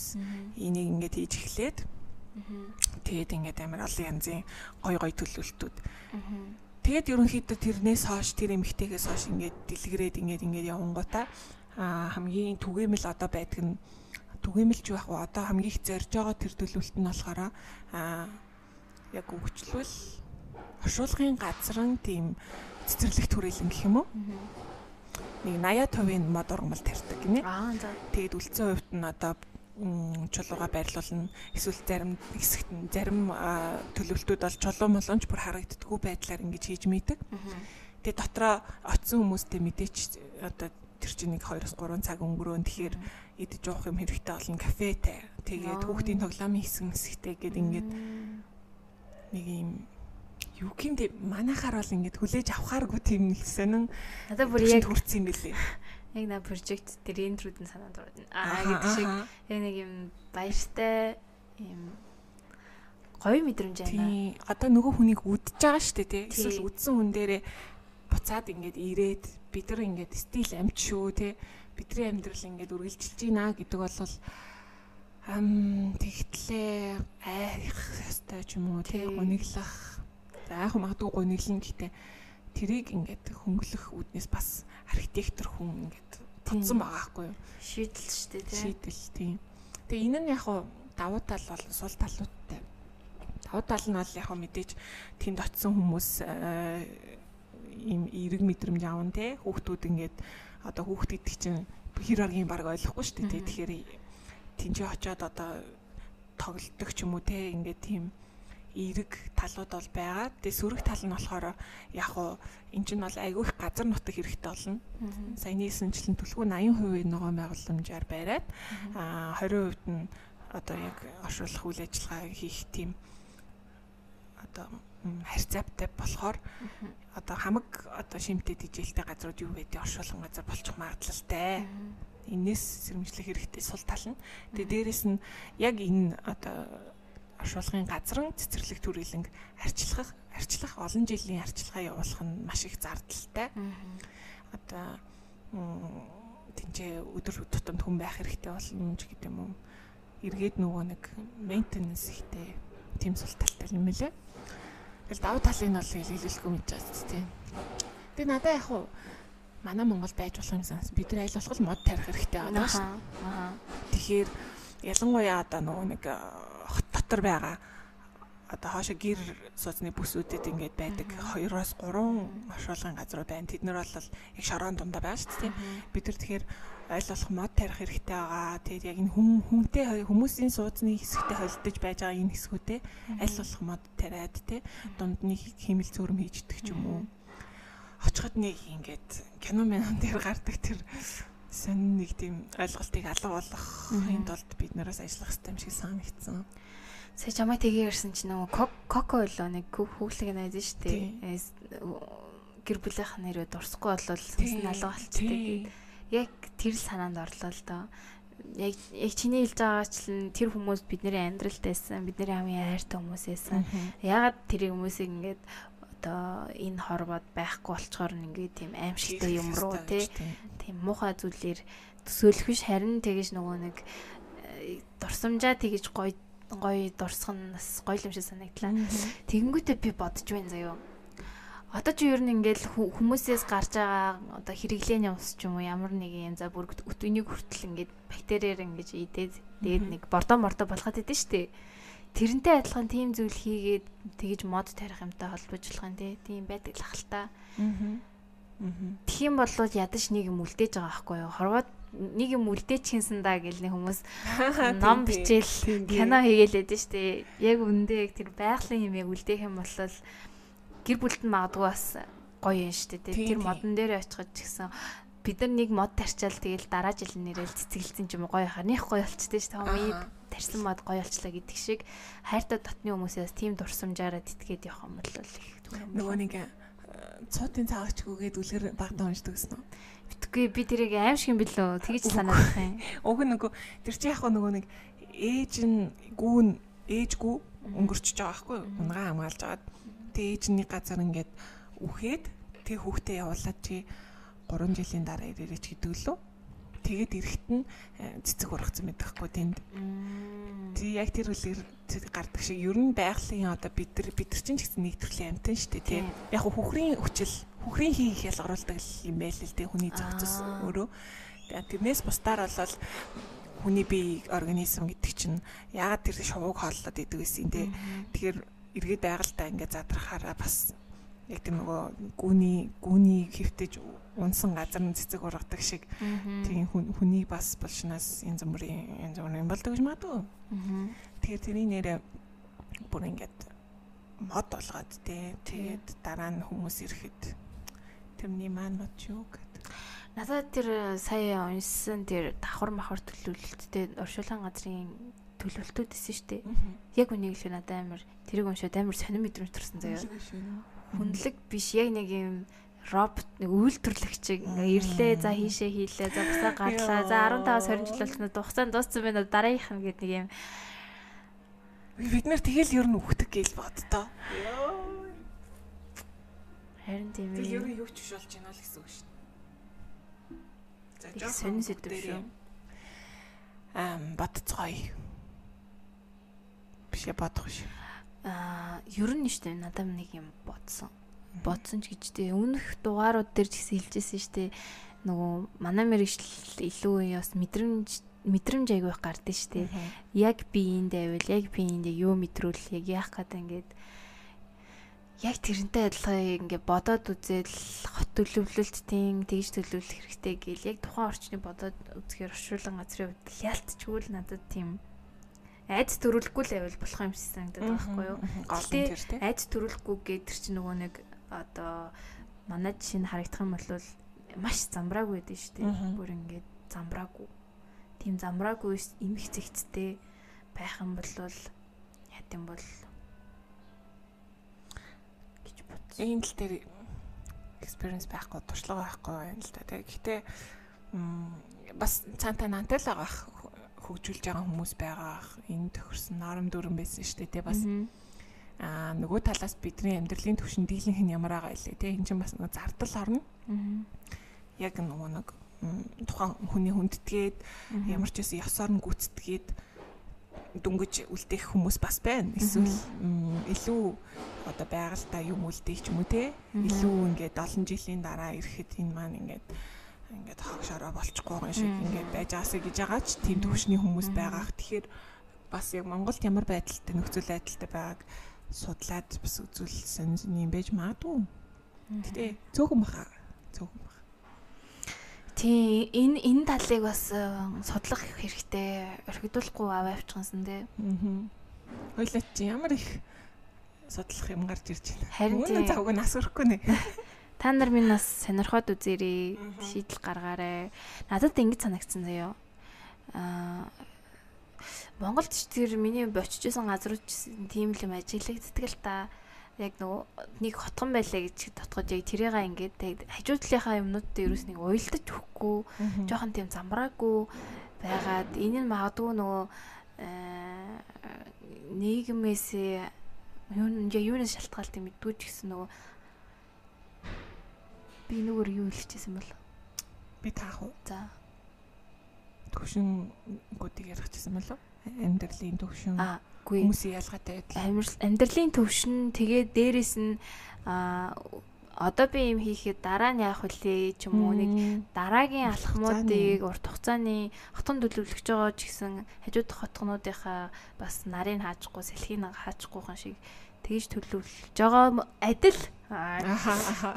энийг ингээд хийж эхлээд тэгээд ингээд амар олон янзын гой гой төлөвлөлтүүд. Тэгээд ерөнхийдөө тэрнээс хойш тэр эмхтэйгээс хойш ингээд дэлгэрээд ингээд ингээд явангуудаа хамгийн түгээмэл одоо байдаг нь түгээмэлж байх уу? Одоо хамгийн их зорж байгаа тэр төлөвлөлт нь болохоор аа яг өгчлөл оршуулгын газрын тийм цэцэрлэг түрээлэн гэх юм уу? Нэг 80% нь мод ургамал тарьдаг гинэ? Аа за. Тэгээд үлцэн хувьд нь одоо чулууга байрлуулна. Эсвэл зарим хэсэгт нь зарим төлөвлөлтүүд бол чулуу молонч бүр харагддаггүй байдлаар ингэж хийж мэддэг. Тэгээ дотроо очисон хүмүүстэй мэдээч одоо тэр чинь нэг 2-3 цаг өнгөрөөн. Тэгэхээр идэж уух юм хэрэгтэй олон кафетэй. Тэгээд хүүхдийн тоглоомын хэсэг хэсэгтэй гээд ингээд нэг юм юу гэмдэ манахаар бол ингээд хүлээж авахааргүй тийм нэг сонин надад бүр яг хүрсэн юм бэлээ. Яг на прожект дээр энтрүүд нь санаад байна. Аа гэдэг шиг яг нэг юм баяртай юм гоё мэдрэмж байна. Тий. Одоо нөгөө хүнийг үдчихэж байгаа шүү дээ тий. Эсвэл үдсэн хүн дээрээ буцаад ингээд ирээд бид нар ингээд стил амт шүү тий бидний амьдрал ингээд үргэлжилж байна гэдэг бол ам тэгтлээ айх хэвээр ч юм уу тий. гониглах айх магадгүй гониглэн гэхдээ тэрийг ингээд хөнгөлөх үүднээс бас архитектор хүн ингээд татсан байгаа хгүй юу? Шийдэл шүү дээ тий. Шийдэл тий. Тэгээ энэ нь яг хуу давуу тал бол сул талуудтай. Давуу тал нь бол яг хуу мэдээж тэнд очисон хүмүүс ийм эерэг мэдрэмж аван те хүүхдүүд ингээд одоо хүүхд гэдэг чинь хэр аргийн баг ойлгохгүй шүү дээ. Тэгэхээр тэнцээ очиод одоо тоглолдог ч юм уу те ингээд тийм эерэг талууд бол байгаа. Тэгээ сөрөг тал нь болохоор яг уу эн чинь бол айгүй их газар нутаг хэрэгтэй болно. Саяны эсэнчлэн түлхүү 80% ногоон байгууламжаар бариад аа 20% нь одоо яг оршуулах үйл ажиллагаа хийх тийм одоо харьцаатай болохоор одоо хамаг одоо шимтэй дижилтэй газрууд юу гэдэг оршуулган газар болчих магадлалтай. Энээс сэрэмжлэх хэрэгтэй сул тал нь. Тэгээ дээрэс нь яг энэ одоо оршуулгын газрын цэцэрлэг төрөлнг арчлах арчлах олон жилийн арчилгаа явуулах нь маш их зардалтай. Одоо тэнцээ өдөр тутамд хүн байх хэрэгтэй болно ч гэдэг юм. Эргээд нөгөө нэг мейнтенанс ихтэй тийм сул талтай юм лээ. Тэгэл давуу талыг нь бол хэлэлцэхгүй мэдэж байна тийм. Тэгээ надад яг хуу манай Монгол байж болох юм санаас бид нар аль болох мод тарих хэрэгтэй байгаа шүү. Аа. Тэгэхээр ялангуяа одоо нөгөө нэг хот дотор байгаа одоо хоошо гэр сууцны бүсүүдэд ингээд байдаг 2-оос 3 оршуулгын газрууд байна. Тэд нар бол яг шороон дундаа байгаа шүү дээ. Бид нар тэгэхээр болох мод тарих хэрэгтэй байгаа. Тэгээд яг энэ хүм хүмтэй хүмүүсийн суудны хэсэгтээ холдож байж байгаа энэ хэсгүүдээ аль болох мод тариад те дунд нэг химэл цөөрөм хийждэг ч юм уу. Очиход нэг ингээд кино мэн дээр гардаг тэр сонь нэг тийм ойлголтыг алга болгохын тулд бид нараас ажиллах хэрэгтэй юм шиг санагдсан. Сая чамаа тгээ ирсэн чинь нөгөө коко ойлоо нэг хүүхлэг найз шүү дээ. Гэр бүлийнх нэрээ дурсахгүй болвол сүнс налга болчтой яг тэр санаанд орлоо л доо. Яг яг чиний хэлж байгаачлан тэр хүмүүс бидний амьдралд байсан, бидний хамгийн хайртай хүмүүс байсан. Ягаад тэр хүмүүсийг ингээд одоо энэ хорвоод байхгүй болчоор ингээд тийм аимшигтай юм руу тийм муухай зүйлээр төсөөлөх биш харин тэгэж нөгөө нэг э, дурсамжаа тэгэж гоё гоё дурсах нь бас гоё юм шиг санагдлаа. Тэгэнгүүтээ би бодож байна заяо. Одоо чи ер нь ингээл хүмүүсээс гарч байгаа одоо хэрэглээний ус ч юм уу ямар нэг юм за бүр өтөнийг хүртэл ингээд бактериэр ингэж идээд дээд нэг бордоо мордо болгоод идэв штэ. Тэрнтэй адилхан тийм зүйл хийгээд тэгэж мод тарих юмтай холбоожлох юм тий. Тийм байдаг л ахalta. Аа. Тэгхийн болвол ядаж нэг юм үлдээж байгаа байхгүй юу? Хорвоод нэг юм үлдээчихсэн даа гэл нэг хүмүүс ном бичээл кино хийгээл лээд штэ. Яг үндэ яг тэр байгалийн юм яг үлдээх юм бол гэр бүлд нь магадгүй бас гоё юм шүү дээ. Тэр модон дээр очиход ч гэсэн бид нар нэг мод тарчаал тэгэл дараа жил нэрэл цэцгэлсэн ч юм гоё ханах гоё болчтой дээ. Хамгийн тарсан мод гоё болчлаа гэдэг шиг хайртай дотны хүмүүсээс тийм дурсамжаараа тэтгээд явах юм бол нөгөө нэг цуутын цаагчгүйгээд үлгэр багтаа уншдаг гэсэн үү? Битгүй би тэрийг аим шиг юм билүү тэгэж санаад байх юм. Уг нөгөө тэр чи яг нөгөө нэг ээж нь гүүн ээжгүй өнгөрчөж байгаа байхгүй юу? Унгаа хамгаалж агаад Тэ ээжний газар ингээд үхээд тэг хүүхдээ явуулаад чи 3 жилийн дараа ирээрэй ч гэдэг лөө. Тэгээд эрэхт нь э, цэцэг ургацсан байдаг хгүй тэнд. Тэг яг тэр үлээр гардаг шиг ер нь байгалийн одоо бид нар бид нар чинь ч гэсэн нэг төрлийн амтан шүү дээ тий. Яг хөхрийн хүчил хөхрийн хийх ялгаруулдаг юм байл л дээ хүний зохицос өөрөө. Тэрнээс бусдаар болол хүний бие организм гэдэг чинь яагаад тэр шувууг хооллоод идэв гэсэн тий. Тэгэхээр эргээд байгальтаа ингээд задрахаараа бас яг тийм нөгөө гүний гүний хэвтэж унсан газар нь цэцэг ургадаг шиг тийм хүнийг бас булшнаас янз бүрийн янз бүрийн болдог гэж магадгүй. Тэгэхээр тэрний нэрэ бүр ингээд мод болгоод тий тэгээд дараа нь хүмүүс ирэхэд тэрний маань мод юу гэдэг. Надад тэр сая уншсан тэр давхар махар төлөвлөлттэй уршуулгын газрын төлөвлөлтүүд исэн шүү дээ. Яг үнийг л надад амар тэрийг уншаад амар сонир мэдрэмж төрсэн заяа. Хүнлэг биш яг нэг юм робот нэг үйлдвэрлэгчийг ингээ ирлээ за хийшээ хийлээ за бусаа гарлаа за 15 20 жил болчихно хугацаанд дууссан байна дараагийнх нь гэдэг нэг юм бид нар тэгэл ер нь үхдэг гэж боддоо. Харин тийм ээ. Ер нь юу ч биш болж байна л гэсэн үг шүү дээ. За сонир сэдв шүү. Ам бодцгоё бишээ бодох биш. Аа, ер нь штэ надад нэг юм бодсон. Бодсон ч гэжтэй өмнөх дугаарууд дээр ч гэсэн хэлжсэн штэ нөгөө манай мэрэгчл илүү бас мэдрэмж мэдрэмж айгүйх гардыг штэ. Яг би энд байвал яг би энд юу мэдрүүл яг яах гэдэг ингээд яг тэрнтэй адилхан ингээд бодоод үзэл хот төлөвлөлт тийм тэгж төлөвлөх хэрэгтэй гэл яг тухайн орчны бодоод үзэхээр оршуулган газрын хувьд ялтчгүй л надад тийм айц төрүүлэхгүй л байвал болох юм шиг санагдаад байхгүй юу. Гэтэ айц төрүүлэхгүй гэдэг тэр чинь нөгөө нэг одоо манай жишээ нь харагдах юм бол маш замбраагүй байдэн шүү дээ. Бүр ингээд замбраагүй. Тийм замбраагүй эмх зэгцтэй байх юм бол яа гэм бол гэж бодсон. Энэ л дээр experience байхгүй, туршлага байхгүй байна л да. Гэхдээ бас цаантай нантай л байгаа хөгжүүлж байгаа хүмүүс байгаа энэ тохирсон норм дүрэн байсан шүү дээ тий бас. Аа нөгөө талаас бидний амьдралын түвшин дийлэнх нь ямар байгаа илээ тий энэ чинь бас нөгөө зардал орно. Яг нөгөө нэг тухайн хүний хүндэтгээд ямар ч байсан ёсоор нь гүцэтгээд дүнгэж үлдээх хүмүүс бас байна. Эсвэл илүү одоо байгальтаа юм үлдээх ч юм уу те. Илүү ингээд 7 жилийн дараа ирэхэд энэ маань ингээд ингээд хогшороо болчихгүй байгаа шиг ингээд байж аасаа гэж байгаа ч тийм төвшний хүмүүс байгаах. Тэгэхээр бас яг Монголд ямар байдалтай нөхцөл байдалтай байгааг судлаад бас үзүүлсэн юм байж магадгүй. Гэтэ цөөхөн баха. Цөөхөн баха. Тий, энэ энэ талыг бас э, судлах хэрэгтэй. Орхидуулахгүй аваа авчихсан тий. Аа. Хойлоо чи ямар их судлах юм гарч ирж байна. Харин тийм завг нь нас өрөхгүй нэ. Та нар минь бас сонирхоод үзээрэй. Шийдэл гаргаарай. Надад ингэж санагдсан заяо. Аа Монголд ч тэр миний бочижсэн газрууд ч тийм л юм ажиглагддаг л та. Яг нөгөө нэг хотгон байлаа гэж дотгод яг тэрийгээ ингээд хажуудлынхаа юмнууд дээр ерөөс нэг уйлдаж өгөхгүй, жоохон тийм замбраагүй байгаад энэ нь магадгүй нөгөө нийгмээс юу юунаас шалтгаалт юм мэдгүй ч гэсэн нөгөө Би нүгээр юу хэлчихсэн бэл? Би таах уу? За. төвшингүүдийг ярих гэсэн мөлөө? Амьдралын төвшин. Хүмүүсийн ялгаатай байдал. Амьдралын төвшин тэгээд дээрэс нь аа одоо би юм хийхэд дараа нь яах вүлээ ч юм уу нэг дараагийн алхмуудыг урт хугацааны хотон төлөвлөж байгаа ч гэсэн хажууд хотгонуудынхаа бас нарыг хаажихгүй сэлхийг хаажихгүйхан шиг тэгж төлөвлөж байгаа адил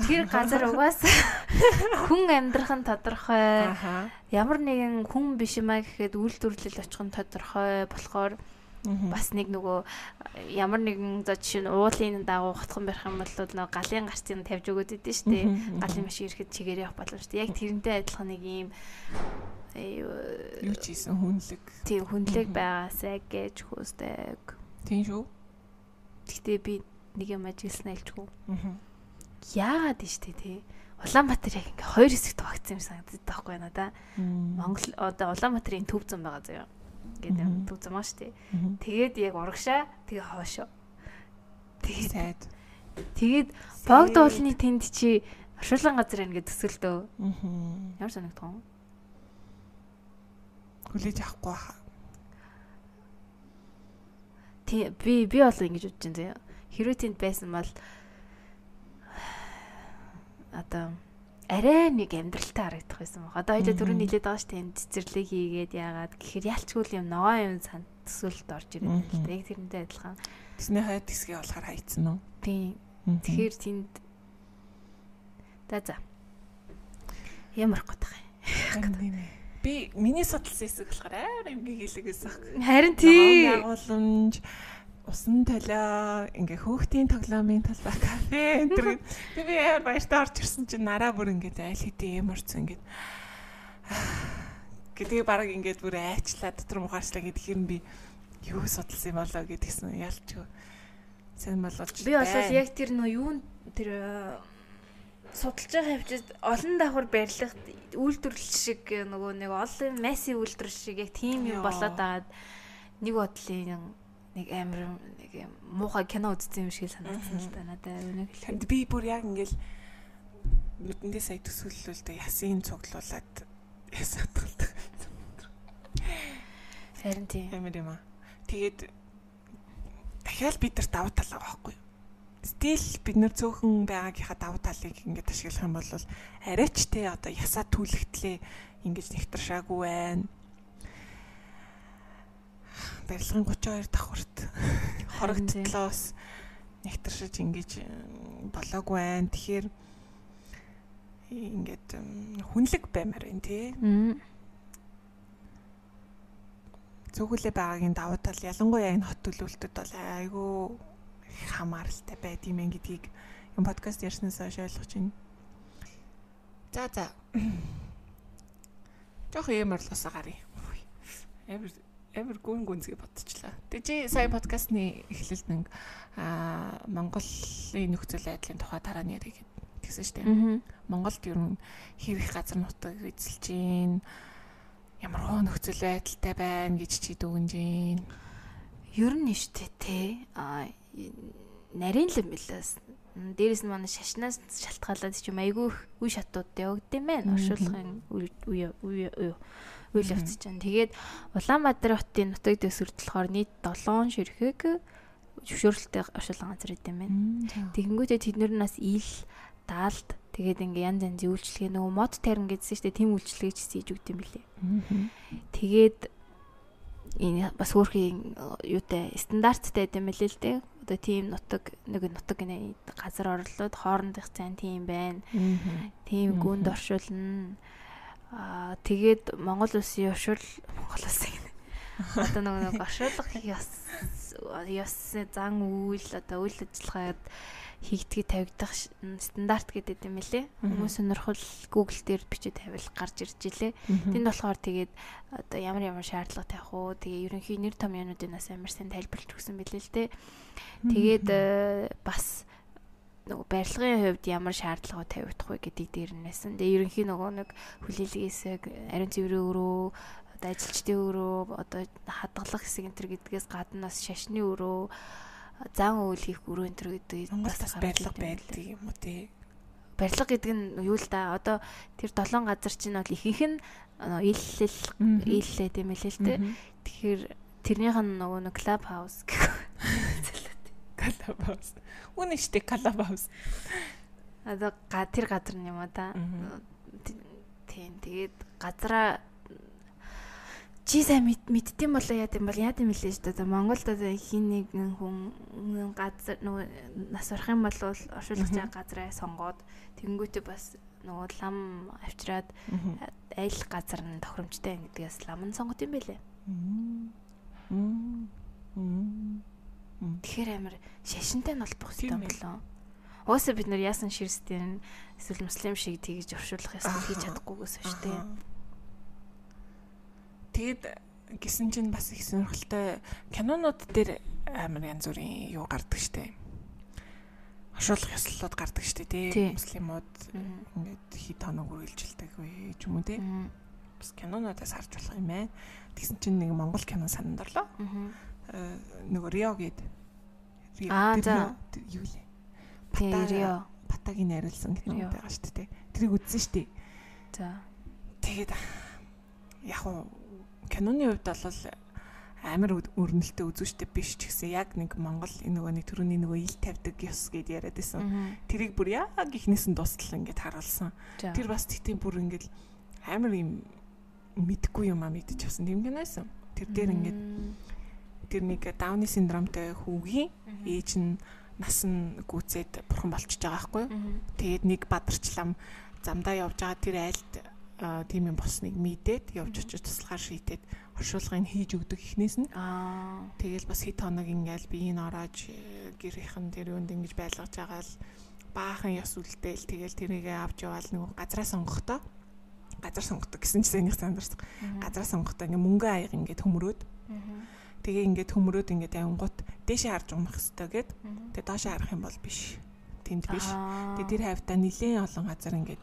тэр газар угаас хүн амьдрах нь тодорхой ямар нэгэн хүн биш юмаа гэхэд үйлдвэрлэл очих нь тодорхой болохоор бас нэг нөгөө ямар нэгэн за жишээ нь уулын дагуу хотхон барих юм бол нөгөө галын гарцыг тавьж өгöd идэв шүү дээ. Галын машин ирэхэд чигээр явах боломжтой. Яг тэрнтэй адилхан нэг юм юу ч хийсэн хүнлэг. Тийм хүнлэг байгаасаа гэж хүсдэг. Тийм шүү. Гэтэ би нэг юм ажилласан айлчгүй. Яагаад нь штэ тий. Улаанбаатар яг ингээ хоёр хэсэгт багцсан юм санагддаг байхгүй надаа. Монгол одоо Улаанбаатарын төв зам байгаа заяа гэдэг төв зам аа штэ. Тэгээд яг урагшаа тэгээ хоошоо. Тэгээд сайд. Тэгээд богд уулны тэнд чи оршуулган газар байна гэж төсөлдөө. Аа. Ямар санагдсан? Хүлээж авахгүй хаа. Би би бол ингэж бодож байна заяа. Хэрвээ тэнд байсан бол одоо арай нэг амьдралтай харагдах байсан баг. Одоо хоёул түрүү нийлээд байгаа шүү дээ. Цэцэрлэг хийгээд яагаад гэхээр ялчгүй юм ногоо юм сан төсөөлт орж ирээд л дээ. Яг тэрнтэй адилхан. Тэсний хай тэсгээ болохоор хайцсан уу? Тийм. Тэгэхээр тэнд За за. Ямар гот юм. Би миний судалсан хэсэг болохоор амар юм гэлээсэн. Харин тий. Байгууламж усан толио ингээ хөөхтийн тоглоомын талбай кафе энэ төр би яар баяртай орж ирсэн чинь нараа бүр ингээд айл хэдийн ямарч ингээд гэдэг баг ингээд бүр айчлаа дотор мухаарчлаа гэдгээр нь би юу судалсан юм болоо гэдгсэн ялчгүй сайн болооч би болоод яг тэр нөө юу тэр судалж байгаа хавчид олон давхар барилгад үйлдвэрлэл шиг нөгөө нэг олон месси үйлдвэрлэл шиг яг тийм юм болоод байгаа нэг бодлын нэг амар нэг юм муухай кино үзсэн юм шиг санагдсан л да надад өнөө хэлэхэд би бүр яг ингээл нүдэндээ сая төсөөллөө л да ясын цуглуулад ясаад талдаг. Харин тийм. Амар юм аа. Тэгээд дахиад бид нар давуу тал байгаа байхгүй юу? Стил бид нар цөөхөн байгаагийнхаа давуу талыг ингээд ашиглах юм бол арайч те одоо ясаа түлхтлээ ингэж нэгтршаагүй байна барилгын 32 давхарт хорогдтлоос нэгтэршиж ингэж болоогүй байна. Тэгэхээр ингээд хүнлэг баймаар байна тий. Зөвхөлөө байгаагийн давуу тал ялангуяа энэ хот төлөвлөлтөд бол айгүй хамааралтай байд юм гэдгийг юм подкаст ярьснаас хойш ойлгож байна. За за. Жохо юм орлосоо гарыг. Амар амар гүн гүнзгий бодчихлаа. Тэгээ чи сая подкастны эхлэлд нэг аа Монголын нөхцөл байдлын тухай дараа нь ярих гэсэн шүү дээ. Монголд ер нь хэрэг газар нутаг эзэлж гин ямар хоо нөхцөл байдалтай байна гэж чи дүгнж гин. Ер нь нэштэй те аа нарийн л юм билээс. Дээрээс нь манай шашнаас шалтгаалаад ч юм айгүй үе шатууд явагдсан байна. Оршуулгын үе үе үе үйл явц чинь. Тэгээд Улаанбаатар хотын нутаг дэвсгэрдлохоор нийт 7 ширхэг зөвшөөрлөлтөй оршуулган газар идэм байна. Тэгэнгүүтээ тэднэрнээс ил даалд тэгээд ингээ янз янзын үйлчлэгээ нөгөө мод тарин гэдсэн шүү дээ тийм үйлчлэгээ ч хийж өгд юм билээ. Тэгээд энэ бас өөрхийн юутай стандарттай гэдэм билээ л дээ. Одоо тийм нутаг нэг нутаг гинэ газар орлоод хоорондох цайн тийм байна. Тийм гүнд оршуулна. Аа тэгээд Монгол улсын явшил Монгол улсын одоо нэг нэг оршуулга ёс ёс зан үйл одоо үйл ажиллагаад хийгдгийг тавигдах стандарт гэдэг юм лээ. Хүмүүс сонирхол Google дээр бичиж тавил гарч ирж илээ. Тэнд болохоор тэгээд одоо ямар ямар шаардлага тавих уу? Тэгээ ерөнхий нэр томьёонуудын нас амар сайн тайлбарлаж өгсөн билээ л дээ. Тэгээд э, бас нөгөө барилгын хувьд ямар шаардлагууд тавигдах вэ гэдэг дээр нэсэн. Тэгээ ерөнхийн нөгөө нэг хүлээлгээс ариун цэврийн өрөө одоо ажилчдын өрөө одоо хадгалах хэсэг энэ төр гэдгээс гадна бас шашны өрөө зан үйл хийх өрөө энэ төр гэдэг бас барилга байдаг юм уу те барилга гэдэг нь юу л да одоо тэр долоон газар чинь бол ихэнх нь иллэл иллээ тийм ээ л дээ. Тэгэхээр тэрнийх нь нөгөө нэг клуб хаус гэх. Клуб хаус. Үнэ штэ клуб хаус. Одоо тэр газар нь юм а да. Тийм тэгээд газараа чи сайн мэддэм болоо яа гэм бол яа гэм лээ шүү дээ. Монголд одоо хин нэг хүн газар нөгөө нас орох юм бол оршуулгч газраа сонгоод тэнгүүтээ бас нөгөө лам авчираад айл газар нь тохиромжтой гэдгээс лам нь сонгот юм байлээ. Тэгэхээр амар шашинтай нь холбох хэрэгтэй болоо. Уусаа бид нар яасан ширсдийн эсвэл муслим шиг тгийж оршуулах ёстой хийж чадахгүйгээс шүү дээ. Тэгэд гисэн чинь бас их сонирхолтой кинонууд дээр амар янз бүрийн юу гардаг штэ. Оршуулах ёслолууд гардаг штэ тий. Муслимууд ингээд хит хоног үргэлжилдэг вэ ч юм уу тий. Бас кинонуудаас харж болох юм байна. Тэгсэн чинь нэг Монгол кино санаанд орлоо. Аа нөгөө Рио гээд Аа за юу лээ. Тий Рио. Батагийн найруулсан кино байгаа штэ тий. Тэрийг үзсэн штэ. За. Тэгээд яг уу киноны хувьд бол амар өрнөлтөө үзүүштэй биш ч гэсэн яг нэг Монгол нөгөө нэг төрөний нөгөө ил тавьдаг ёс гэд яриад байсан. Тэрийг бүр яг ихнээс нь дуустал ингээд харуулсан. Тэр бас тэгтээ бүр ингээд амар юм мэдгүй юм а мэдчих авсан тийм киносэн. Тэр дээр ингээд тэр нэг дауны синдромтой хүүгийн ээж нь нас нь гүцээд бурхан болчихж байгаа байхгүй. Тэгээд нэг бадарчлам замдаа явж байгаа тэр айлд тийм юм босныг мэдээд явж очиж туслахаар шийдээд оршуулгыг хийж өгдөг ихнээс нь. Аа. Тэгэл бас хит хоног ингээл биеийг ороож гэрийнхэн тэр юунд ингэж байлгаж байгаа л баахан ёс үлдээл тэгэл тэрийгэ авч яваал нөгөө газраа сонгохдоо газар сонгодог гэсэн чинь энийг сандарсан. Газраа сонгохдоо ингээ мөнгө аяг ингээд хөмрөөд. Тэгээ ингээд хөмрөөд ингээд авингууд дээшээ харж унах хэвээр гээд тэгээ доошоо харах юм бол биш. Тэнд биш. Тэгээ тэр хавьтаа нилээн олон газар ингээд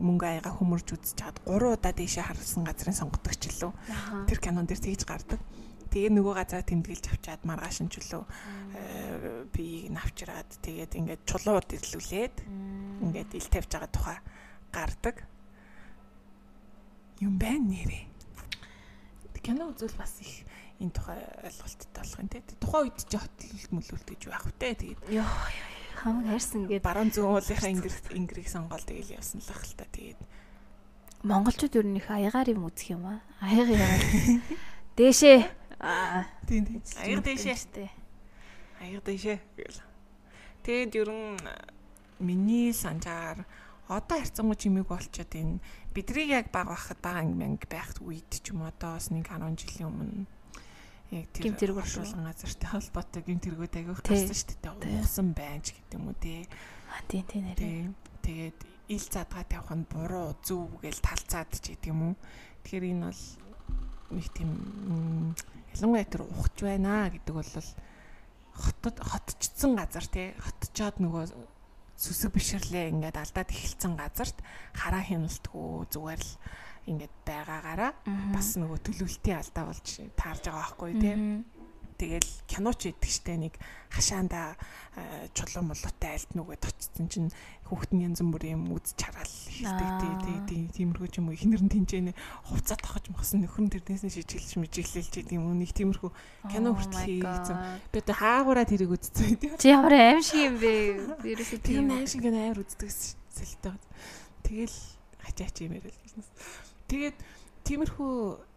мөнгө аяга хөмөрж үзэж чад 3 удаа дээшээ харсан газрын сонгодог ч лөө. Тэр кинон дээр тэгж гардаг. Тэгээ нөгөө газараа тэмдэглэж авчаад маргааш нь ч лөө би навчраад тэгээд ингээд чулууд ирлүүлээд ингээд ил тавьж байгаа тухай гардаг. Юм байна нэрээ. Кино үзвэл бас их энэ тухай ойлголттой болох юм те. Тухайн үед ч хөтлөлт мөлөлт гэж байх втэ тэгээд. Йоо ёо хамаг хайрсан гэдэг баруун зүүн уулынхаа ингэрэг ингэрэг сонгоол тэгэл явсан л ах л та тэгээд. Монголчууд ер нь их аягаар юм үзэх юм аа. Аяга яа дээшээ. Тийм тийм. Аяга дээшээ. аяга дээшээ гэл тэгээд ер нь миний санджаар одоо харьцангуй чимээг болчоод энэ бидрийг яг баг байхад бага анги байх үед ч юм одоо бас нэг 10 жилийн өмнө яг тэр гимтэрэг оршуулган газартай холбоотой гимтэргүүд агиох гарсан шүү дээ. Уусан байна ч гэдэг юм уу тий. А тий тий нэрээ. Тэгээд ил задгаа тавих нь буруу зөв гэж талцаад ч гэдэг юм уу. Тэгэхээр энэ бол нэг тийм ялангуяа тэр ухаж байна гэдэг бол хотод хотчсон газар тий. Хотчоод нөгөө сүсэг бишрлээ ингээд алдаад эхэлсэн газарт хараа хяналтгүй зүгээр л ингээд байгаагаараа бас нөгөө төлөвлөлтийн алдаа болж таарж байгаа байхгүй тийм тэгэл киноч идэх штэ нэг хашаанда чулуун молоотой альт нүгэд очсон чинь хүүхдэн янз бүрийн юм үз чараал хэлдэг тий тий тиймэрхүү юм уу. Ихнэр нь тэнцэнэ хувцас тохож мохсон нөхөр нь тэрнээс шижиглэж мэжиглэлж гэдэг юм уу? Нэг тиймэрхүү кино хүртэл хийгдсэн. Би одоо хаагаараа тэрийг үзсэн тий. Чи ямар аим шиг юм бэ? Ерөөсөө тийм. аим шиг амар үздэг сэлтэй тэгэл хачаач юм ярил Тэгээд тиймэрхүү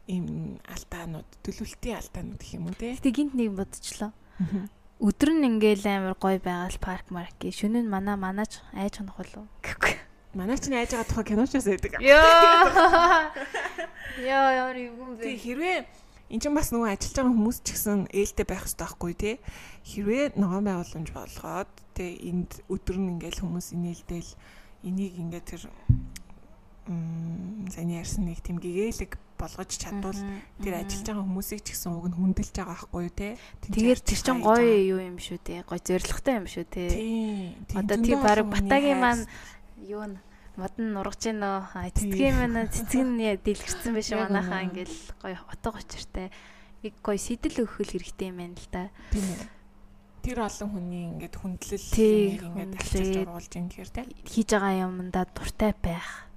ийм алдаанууд төлөвлөлтийн алдаанууд гэх юм уу те. Гэтэ гинт нэг бодчихлоо. Өдөр нь ингээл амар гой байгаал парк марк гээ. Шөнө нь манаа манаач айж хонох болов. Манай чинь айж байгаа тухай киночоос байдаг. Йоо. Йоо ямар юм бэ? Тэг хэрвээ эн чинь бас нөгөө ажиллаж байгаа хүмүүс ч гэсэн ээлтэй байх хэрэгтэй байхгүй тий. Хэрвээ ногоон байгууламж болгоод тэг энд өдөр нь ингээл хүмүүс инээлдэл энийг ингээд тэр сайн ярьсан нэг тийм гэгээлэг болгож чадвал тэр ажиллаж байгаа хүмүүсийг ч гэсэн уг нь хүндэлж байгаа байхгүй юу те. Тэгэхээр тэр чин гоё юу юм шүү те. Гоё зоригтой юм шүү те. Одоо тий баг батагийн маань юу н модон нургаж гин нөө цэцгийн маань цэцэг нь дэлгэрсэн биш манайхаа ингээл гоё утга учиртай. Нэг гоё сэтэл өгөх хэрэгтэй юм байна л да. Тийм ээ. тэр олон хүний ингээд хүндлэл ингээд тавьчих оруулж ин гэхээр те. хийж байгаа юмдаа дуртай байх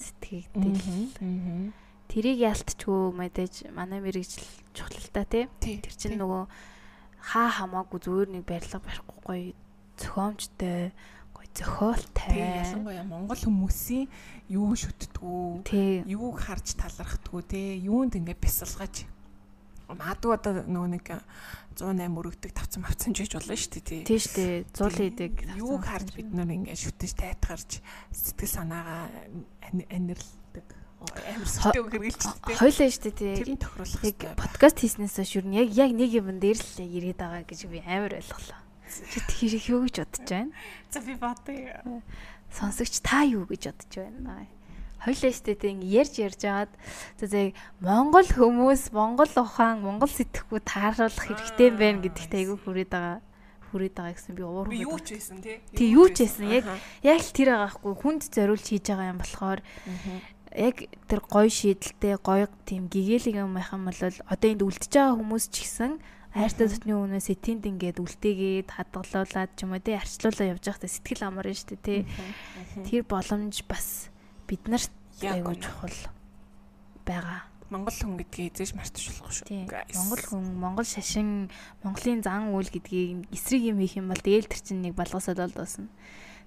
сэтгэгдэл. Тэрийг ялтчгүй мэдээж манай мэрэгжил чухал л та тий. Тэр чинь нөгөө хаа хамаагүй зүгээр нэг барилга барихгүй гоё зохиомжтой, зохиолтой. ялангуяа Монгол хүмүүсийн юу шүтдгүү, юуг харж талархдгүү те, юунд ингээд бясалгаж. Магадгүй одоо нөгөө нэг 108 өргөдөг тавцан авцсан жиж болно шүү дээ тий. Тий штэ зуулын идэг. юуг харж бид нөр ингээд шүтэж тайтгарч сэтгэл санаагаа ани- анирладаг. Амар сүртэй үг хэрэгжилттэй. Хойлоо штэ тий. Тэр нь тохируулах Яг подкаст хийснээс хойш юу яг яг нэг юм дээр л ирээд байгаа гэж би амар ойлголоо. Чи тэр их юу гэж бодож байна? За би бодъё. Сонсогч та юу гэж бодож байна? Хойлоо штэ тий ингэ ярьж ярьж агаад за за Монгол хүмүүс Монгол ухаан Монгол сэтгэхүй тааруулах хэрэгтэй байна гэдэгт айгүй хүрээд байгаа хүрээд байгаа гэсэн би уур Би юу ч байсан тий. Юу ч байсан, яг-. Яг л тэр байгаа хгүй хүнд зориулж хийж байгаа юм болохоор яг тэр гоё шийдэлтэй гоё тийм гэгээлэг юм байх юм бол одоо энд үлдчихэж байгаа хүмүүс ч гэсэн хайртай дотны өмнөөс этэнд ингээд үлдээгээд хадгалуулаад ч юм уу тий арчлуулаа явж байхдаа сэтгэл амар нь штэ тий. Тэр боломж бас бид нарт айгуу чухал байгаа. Монгол хүн гэдгийг эзэж мартаж болохгүй шүү. Монгол хүн, Монгол шашин, Монголын зан үйл гэдгийг эсрэг юм хийх юм бол дээл тэр чинь нэг балгасаад бол дуусна.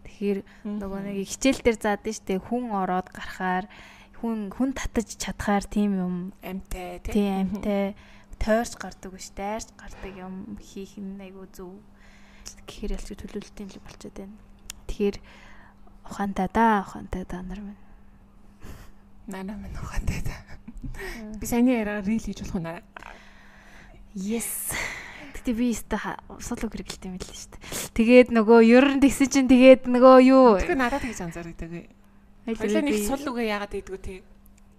Тэгэхээр нөгөө нэг хичээл дээр заадаг штэ хүн ороод гарахаар хүн хүн татаж чадхаар тийм юм амтай тий. тийм амтай тойрч гардаг биш дайрч гардаг юм хийх нь айгүй зөв. Гэхээр ялч төлөвлөлтийн л болчиход байна. Тэгэхээр ухаантай да ухаантай да нар минь. Нана минь ухаантай та. Би саяны яриа рил хийж болох уу? Yes. Гэтэ би өстө сул үг хэрэгэлт юм л шүү дээ. Тэгээд нөгөө ер нь тэгсэн чинь тэгээд нөгөө юу Тэгэхээр надад тэгж анзаардаг. Хоёлаа нэг сул үгээ яагаад идэггүй те.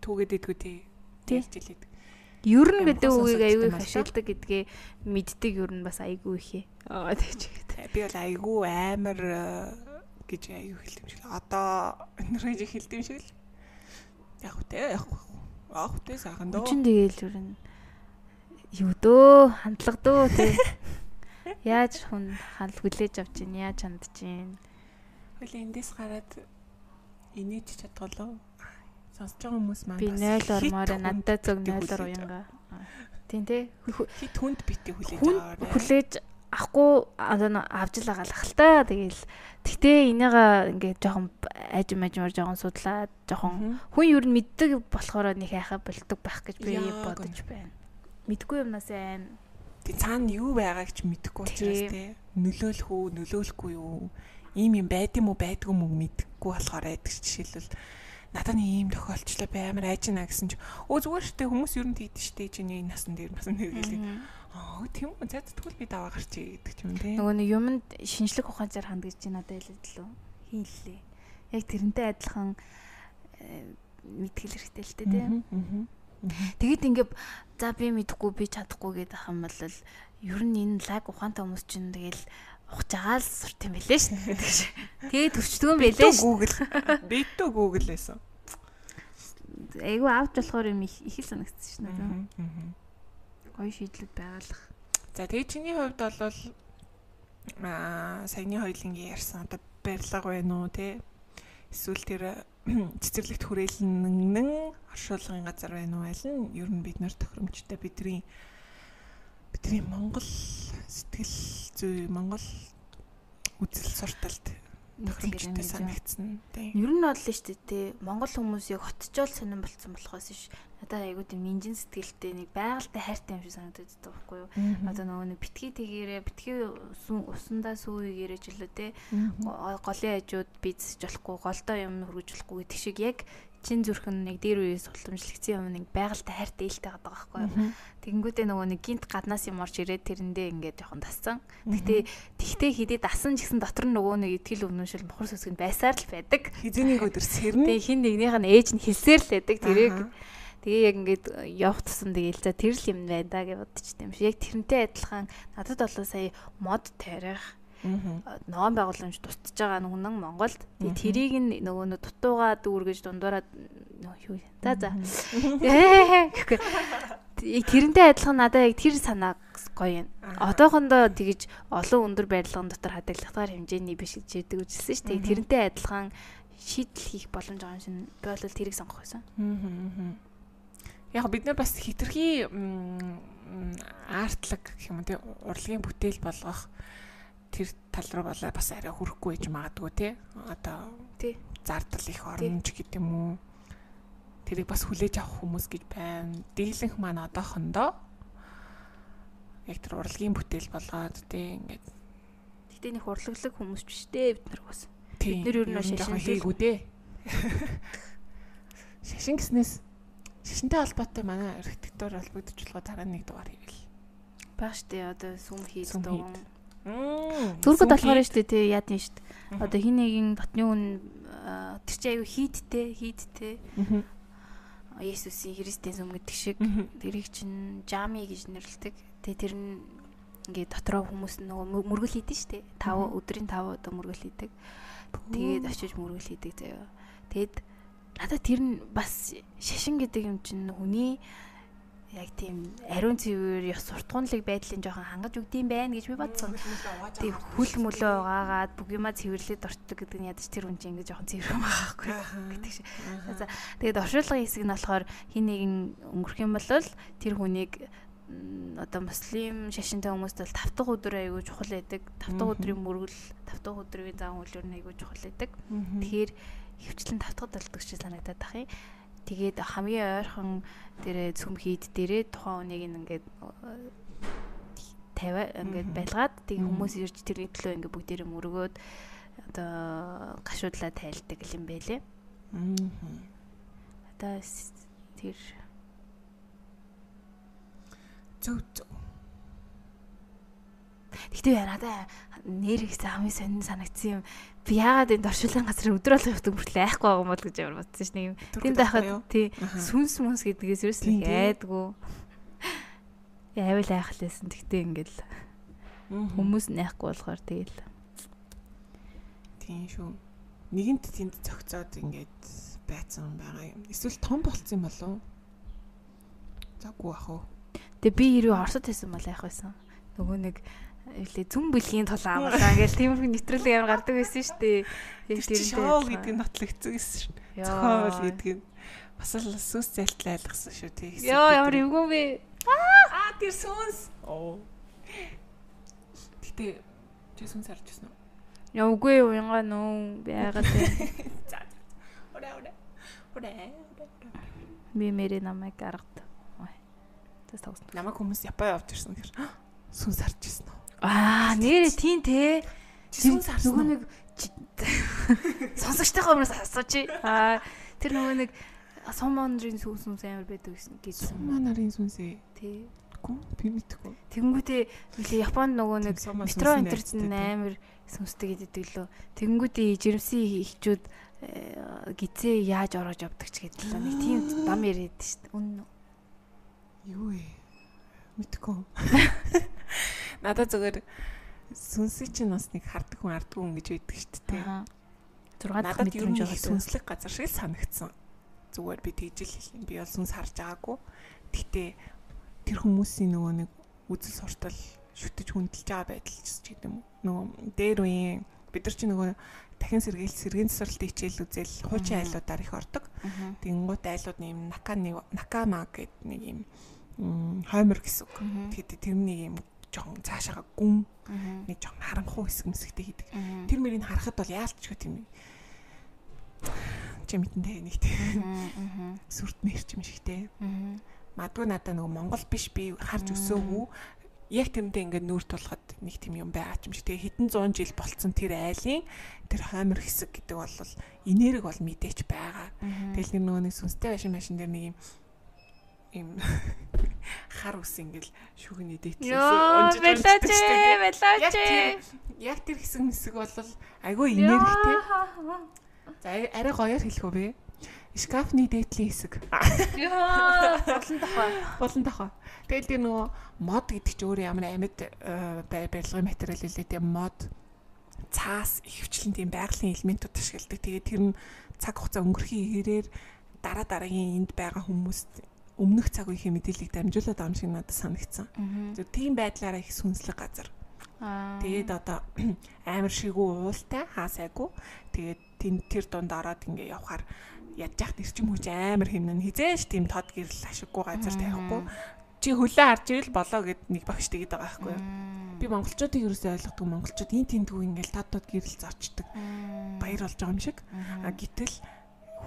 Түүгээд те. Тий. Тэгж хэлээд. Ер нь Ямар гэдэг үгийг аягүй хашилдаг гэдгээ мэддэг ер нь бас аягүй ихээ. Аа тэгж гэдэг. Би бол айгүй амар э, гэж айгүй хэлдэм шиг. л. Одоо энерги хэлдэм шиг л. Яг үтэй яг. Яг үтэй сайхан дөө. Үчин тэгээл нь юу дөө хандлага дөө тий. Яаж хүн ханал хүлээж авч ийн яаж хандж ийн. Хоёлаа эндээс гараад инээж чадгалаа. Сонсож байгаа хүмүүс маань Би бас 0 хит ормоор надад зөв битгий 0-оор хүлээж уянга. Тийм тий. хит хүнд битээ хүлээж Хүн аваарай. хүлээж авахгүй авч л байгаа л та. Тэгээл тэгтээ энийгээ ингээд жоохон ажим ажимаар жоохон судлаад жоохон хүн ер нь мэддэг болохоор нэг хайхаа болдог байх гэж би бодож байна. Мэдгүй юмнаас байна. Тэг цаана юу байгааг ч мэдэхгүй учраас Тийм. те нөлөөлөх үү нөлөөлөхгүй юу ийм юм байд юм уу байдгүй юм уу мэдэхгүй болохоор айдаг жишээлбэл надад нэг ийм тохиолчлоо бай амар айжна гэсэн чи өө зүгээр штэ хүмүүс ер нь тийдэж штэ чиний энэ насан дээр насан дээр гэлээ аа тийм үү за тэгвэл би даваа гарчий гэдэг юм те Нөгөө нэг юмд шинжлэх ухаанаар хандгаж чи надад хэлээд лөө. Хийлээ. Яг тэрнтэй адилхан э, мэдгэл хэрэгтэй л. Мгм, мгм. Тэгэд ингээд за би мэдэхгүй би чадахгүй гэдэг юм бол ер нь энэ лаг ухаантай хүмүүс чинь тэгэл ухаж байгаа л сурт юм байлээ шнэ гэдэг шиг. Тэгээ байлээ Битүү шнэ. Google битүү Google байсан Айгу авч болохоор юм их л санагдсан. Мгм, мгм. Гоё шийдлүүд байгалах. За тэгээ чиний хувьд бол аа саяны хоёлынгийн ярьсан одоо барилга байна уу те эсвэл тэр цэцэрлэгт хүрээлэн оршуулгын газар байна уу аль нь ер нь бид нар тохиромжтой бидний бидний Монгол сэтгэл зүй Монгол үзэл сурталд тохиромжтой санагдсан те Ер нь бол шүү дээ. Монгол хүмүүсийг хотчоол сонирн болцсон болохоос ш. Надад айгуу тийм нинжин сэтгэлтэй нэг байгальтай хайртай юм шиг санагдаад байдаг байхгүй юу? Одоо нөгөө нэг битгий тэгээрээ битгий усан усандаа сүүгээрээ ч үлээ те. Го- голын хажууд бизнес болохгүй, голдоо юм хөргөж болохгүй гэдэг шиг яг чин зүрхэн нэг дээр үеэс султамжлагдсан юм нэг байгальтай хайртай ээлтэй байгаа байхгүй юу? Тэгэнгүүтээ нөгөө нэг гинт гаднаас юм орж ирээд тэрэндээ ингээд жоохон дассан. Гэтэ тэгтээ хидий дасан гэсэн дотор нь нөгөө нэг итгэл өмнөшөл мохор сүсгэнд байсаар л байдаг. хизээний өдөр сэрнэ Тэгээ хин нэгнийх нь ээж нь хэлсээр л байдаг тэрийг. Тэгээ яг ингээд явах тусам тэгээл за тэр л юм байна да гэж бодчихсон юм шиг. Яг тэрнтэй адилхан надад болоо сая мод тарих ноон байгууламж тусдж байгаа нүгнэн Монголд. Тэгээ тэрийг нь нөгөө нэг дутуугаа дүүргэж дундуураад нөө юу. За за. Тэрнтэй адилхан надад яг тэр санаа гоё юм. Одоохондоо тэгэж олон өндөр барилгын дотор хадгалагдахаар хэмжээний биш гэж яддаг үжилсэн шүү дээ. Тэрнтэй адилхан шийдэл хийх боломж байгаа юм шин би бол тэрийг сонгох байсан. Аа. Яг бид нар бас хитрхи артлаг гэх юм те урлагийн бүтээл болгох тэр тал руу болоо бас арай хүрэхгүй гэж магадгүй те. Одоо тий зардал их оромж гэдэг юм уу? Тэрийг бас хүлээж авах хүмүүс гэж байна. Дийлэнх маань одоохондоо яг тэр урлагийн бүтээл болгоод те ингээд Гэтэ нэг урлаглаг хүмүүс биш дээ бид нар бас. Бид нар ер нь шашин хийгүү дээ. Шашин гэснээс шашинтай холбоотой манай архитектур холбогдчихлоо дараа нэг дугаар хийгээл. Баг штэ одоо сүм хийдэг. Түргүүд болохоор штэ тий яад нь штэ. Одоо хин нэгэн дотны хүн тэр чи аюу хийдтэй хийдтэй. Есүсийн Христийн сүм гэдэг шиг тэрийг чин жами гэж нэрлэдэг. Тэгээ тэр нь ингээд дотроо хүмүүс нөгөө мөргөл хийдэж штэ. 5 өдрийн 5 удаа мөргөл хийдэг. Тэгээд очиж мөргөл хийдэг заяа. Тэгэд надад тэр нь бас шашин гэдэг юм чинь хүний яг тийм ариун цэвэр ёс суртахуунлаг байдлын жоохон хангаж өгдөм байх гэж би бодсон. Тийм хүл мөлөө угаагаад бүх юма цэвэрлээд орчдөг гэдэг нь ядаж тэр хүн чинь ингэ жоохон цэвэр юм аахгүй гэдэг шиг. За тэгээд оршуулгын хэсэг нь болохоор хин нэгэн өнгөрөх юм бол тэр хүнийг одоо муслим шашинтай хүмүүст бол тавтах өдөр айгүй чухал байдаг. Тавтах өдрийн мөргөл, тавтах өдрийн зан үйл өөр нь айгүй чухал байдаг. Тэгэхээр хөвчлэн тавтахад болдог ч санагдаад ах юм. Тэгээд хамгийн ойрхон дээрээ цөм хийд дээрээ тухайн хүнийг ингээд тавиа ингээд байлгаад тэг хүмүүс ирж тэрний төлөө ингээд бүгдээрээ мөргөөд одоо гашуудлаа тайлдаг юм байлээ. Аа. Одоо тэр зөв зөв. Гэтэ надаа нэр их хамгийн сонин санагдсан юм. Би яагаад энэ доршилын газар өдөр болгох явдаг бүртлээ айхгүй байгаа юм бол гэж амар бодсон шнэ юм. Тэнд байхад тий сүнс мүнс гэдгээс ерөөс нэг айдгүй. Яавал айхал байсан. Тэгтээ ингээл хүмүүс найхгүй болохоор тэгэл. Тийм шүү. Нэгэнт тэнд цогцоод ингээд байцсан байгаа юм. Эсвэл том болцсон юм болов уу? Заггүй ах уу. Тэгээ би ирүү Оросд байсан бол яах байсан. Нөгөө нэг үлээ зүн бүлгийн тул амгалаа ингээл тиймэрхүү нэвтрүүлэг амар гардаг байсан шүү дээ. Тэр шоу гэдэг нь нотлогдсон гэсэн шүү. Зохиол гэдэг нь бас л сүнс зайлтал айлгсан шүү тий. Йоо ямар эвгүй бэ? Аа тэр сүнс. Оо. Гэтэ чи сүнс харж ирсэн үү? Яа үгүй юу янга нөө байгаад. За. Орэ орэ. Орэ. Би мэрэ намайг гаргад. Ой. Тэс тогсон. Намайг хүмүүс Япон явж ирсэн гэхээр сүнс үү? Аа, нэрээ тийм те. Сүнс. Нөгөө нэг сонсогчтойгоо өмнөөс асууч. Аа, тэр нөгөө нэг сумондрын сүнс сүнс амар байдаг гэсэн гэсэн. Сумонарын сүнсээ. Тий. Гүн би мэдгүй. Тэнгүүтээ үлээ Японд нөгөө нэг метро интернет амар сүнстэй гэдэг лөө. Тэнгүүтээ жирэмсэн ихчүүд гизээ яаж ороод явдаг ч гэдэг л нэг тийм дам яриад шүү дээ. Үнэн үү? Юу вэ? Мэдгүй. Надад зүгээр сүнсийг чинь бас нэг хардаг хүн арддаг хүн гэж байдаг шүү дээ. 6 дахь мэдрэмж байгаа сүнслэг газар шиг санагдсан. Зүгээр би тэгж л хэлнэ. Би бол сүнс харж байгаагүй. Гэхдээ тэр хүмүүсийн нөгөө нэг үзэл суртал шүтэж хүндэлж байгаа байдал ч гэдэг юм. Нөгөө дээр үеийн бид нар чи нөгөө дахин сэргээл сэргийн засварлалтын хичээл үзэл хуучин айлуудаар их ордог. Тэнгуут айлууд нэм наканы накама гэдэг нэг юм хоймор гэсэн үг. Тэгэхээр тэрний юм жоохон цаашаага гүн нэг жоохон харанхуй хэсэг мэсгтэй хийдэг. Тэр мөрийг харахад бол яалтчгүй тийм чи мэдэнтэй нэг тийм сүрт мэрч юм шигтэй. Мадгүй надаа нөгөө Монгол биш би харж өсөөгүй. Яг тэрнтэй ингээд нүүр тулахад нэг тийм юм байгаа юм шиг. Тэгээ хэдэн зуун жил болцсон тэр айлын тэр хоймор хэсэг гэдэг бол энерги бол мэдээч байгаа. Тэгэл нөгөө нэг сүнстэй байшин машин дээр нэг юм юм хар ус ингээл шүгний дээдлээс унжиж шүү дээ. Яг тэр хэсэг мэсэг бол айгүй энергитэй. За арай гоёор хэлэх үү? Шкафны дээдлийн хэсэг. Болон тохой. Болон тохой. Тэгэл тэр нөгөө мод гэдэг чинь өөрөө ямар амьд барилгын материал хэлээ тийм мод цаас ихвчлэн тийм байгалийн элементүүд ашигладаг. Тэгээд тэр нь цаг хугацаа өнгөрөхийн хэрээр дараа дараагийн энд байгаа хүмүүст өмнөх цаг үеийн мэдээллийг дамжуулаад ам шиг надад санагдсан. Зөв тийм байдлаараа их сүнслэг газар. Тэгээд одоо амар шигүү уултай хаасайгүй. Тэгээд тэн тэр дунд ороод ингээ явхаар ядж яхад ирчим хүч амар хэмнэн хизээш тийм тод гэрэл ашиггүй газар тавихгүй. Чи хөлөө харж ирэл болоо гэд нэг багш тэгээд байгаа байхгүй юу. Би монголчуудыг ерөөсөй ойлгохгүй монголчууд ин тэнтгүү ингээл тод тод гэрэл зарчдаг. Баяр болж байгаа юм шиг. А гítэл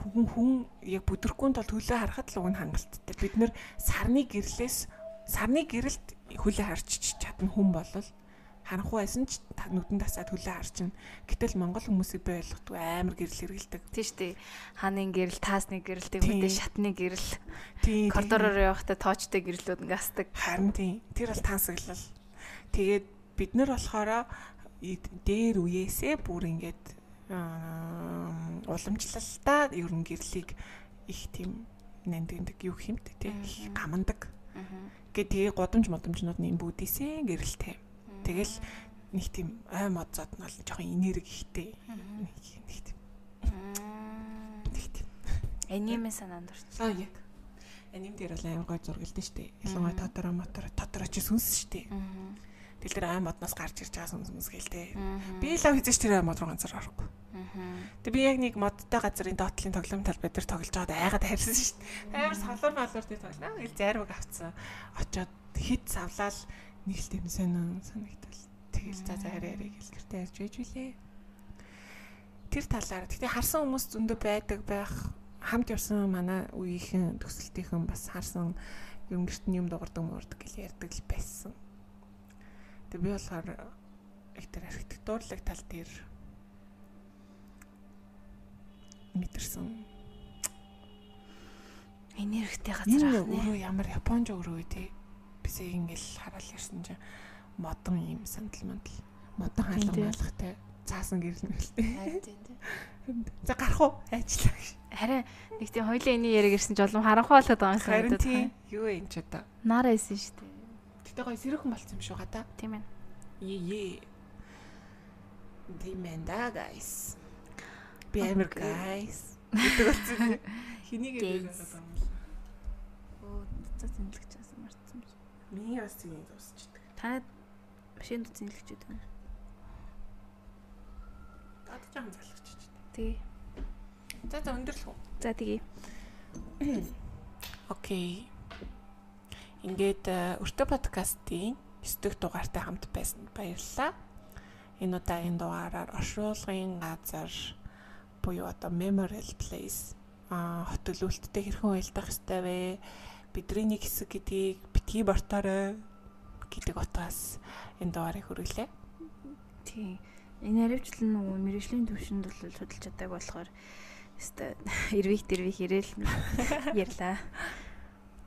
хүн хүн яг бүдэрхүүн тул хөлөө харахад л уг нь хангалттай. Бид нэр сарны гэрлээс сарны гэрэлд хөлөө харч чадна хүн болол харанхуй байсан ч нүдэн тасаад хөлөө харчин. Гэтэл монгол хүмүүсийг би ойлгохгүй амар гэрэл хэргэлдэг. Шүү дээ. Хааны гэрэл, таасны гэрэл, тэгвэл шатны гэрэл. Тийм. Коридороор явахдаа тоочтой гэрлүүд ингээ асдаг. Харин тийм. Тэр бол тансаглал. Тэгээд бид нар болохоор дээр үеэсээ бүр ингээд уламжлалтаа ер нь гэрлийг их тийм нандиндаг юу хэмтэй тий гамандаг. Гэ тэгээ годомж модомжнууд нь энэ бүдээсээ гэрэлтэй Тэгэл нэг тийм ой мод зод нь бол жоохон энерги ихтэй. Нэг тийм. Нэг тийм. Аниме санаанд орчих. Аа яг. Аним дээр бол амар гой зургалдэн штэ. Ялангуяа Тотoro мотор Тотoro чи сүнс штэ. Тэгэл тэр ай модноос гарч ирж байгаа сүнс гэлтэй. Би л хизээч тэр ай мод руу ганцаар орохгүй. Тэг би яг нэг модтой газрын доотлын тоглоом талбай дээр тоглож байгаад айгаад харьсан шүү дээ. Амар малуур дээр тоглоно. Гэл зарваг авцсан. Очоод хит савлаад нэг л тийм сонин санагдал. Тэгэл за за хараа хараа гэл гэртээ ярьж байж үлээ. Тэр талаар гэхдээ харсан хүмүүс зөндөө байдаг байх хамт явсан манай үеийнхэн төсөлтийнхэн бас харсан юм гэрт нь юм дуурдаг муурдаг гэл ярьдаг л байсан. Тэг би болохоор их тэр архитектурлаг тал дээр мэдэрсэн энергитэй газар ах нэ. Өөрөө ямар Японч өөрөө тий бисээ ингээл хараал ирсэн чинь модон юм сандал мандал модон хаалга маалгатай цаасан гэрэл мэлтэй. За гарах уу? Ажиллаа гэж. Харин нэг тийм хоёлын эний яриг ирсэн ч олон харанхуй болоод байгаа юм санагдаад байна. Юу энэ ч одоо? Нараа исэн шүү дээ. Гэтэ гоё сэрхэн болцсон юм шүү гадаа. Тийм ээ. Е е. Тийм ээ да guys. Би амир guys. Гэдэг болсон. Хэнийг яриад байгаа юм бэ? Оо, цаа зэмлэгч Миний бас зэнийг дуусчихдээ. Та машин дүнлэгч үү? Тад жоохон залхаж чихдээ. Тий. За за өндөрлөх үү? За тэгье. Окей. Ингээд э, өртөө подкастын 9 дэх дугаартай хамт байсанд баярлалаа. Энэ удаагийн дугаараар оршуулгын газар буюу одоо memorial place а хотөлөлттэй хэрхэн уялдах ёстой вэ? Бидний нэг хэсэг гэдгийг битгий борторой гэдэг утгаас энэ дугаарыг хөрвүүлээ. Тийм. Энэ хариуцлал нөгөө мэрэгжлийн төвшөнд бол судалж чаддаг болохоор өстой эрвих дэрвих ирээл ярьлаа.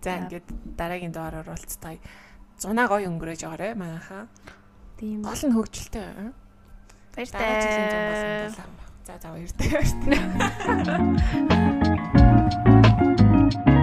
За ингээд дараагийн дугаараар уулзтаа. Зунаа гоё өнгөрөөж байгаарэ манайхаа. Тийм. Гол нь хөгжилтэй. Баяртай. За за баяртай.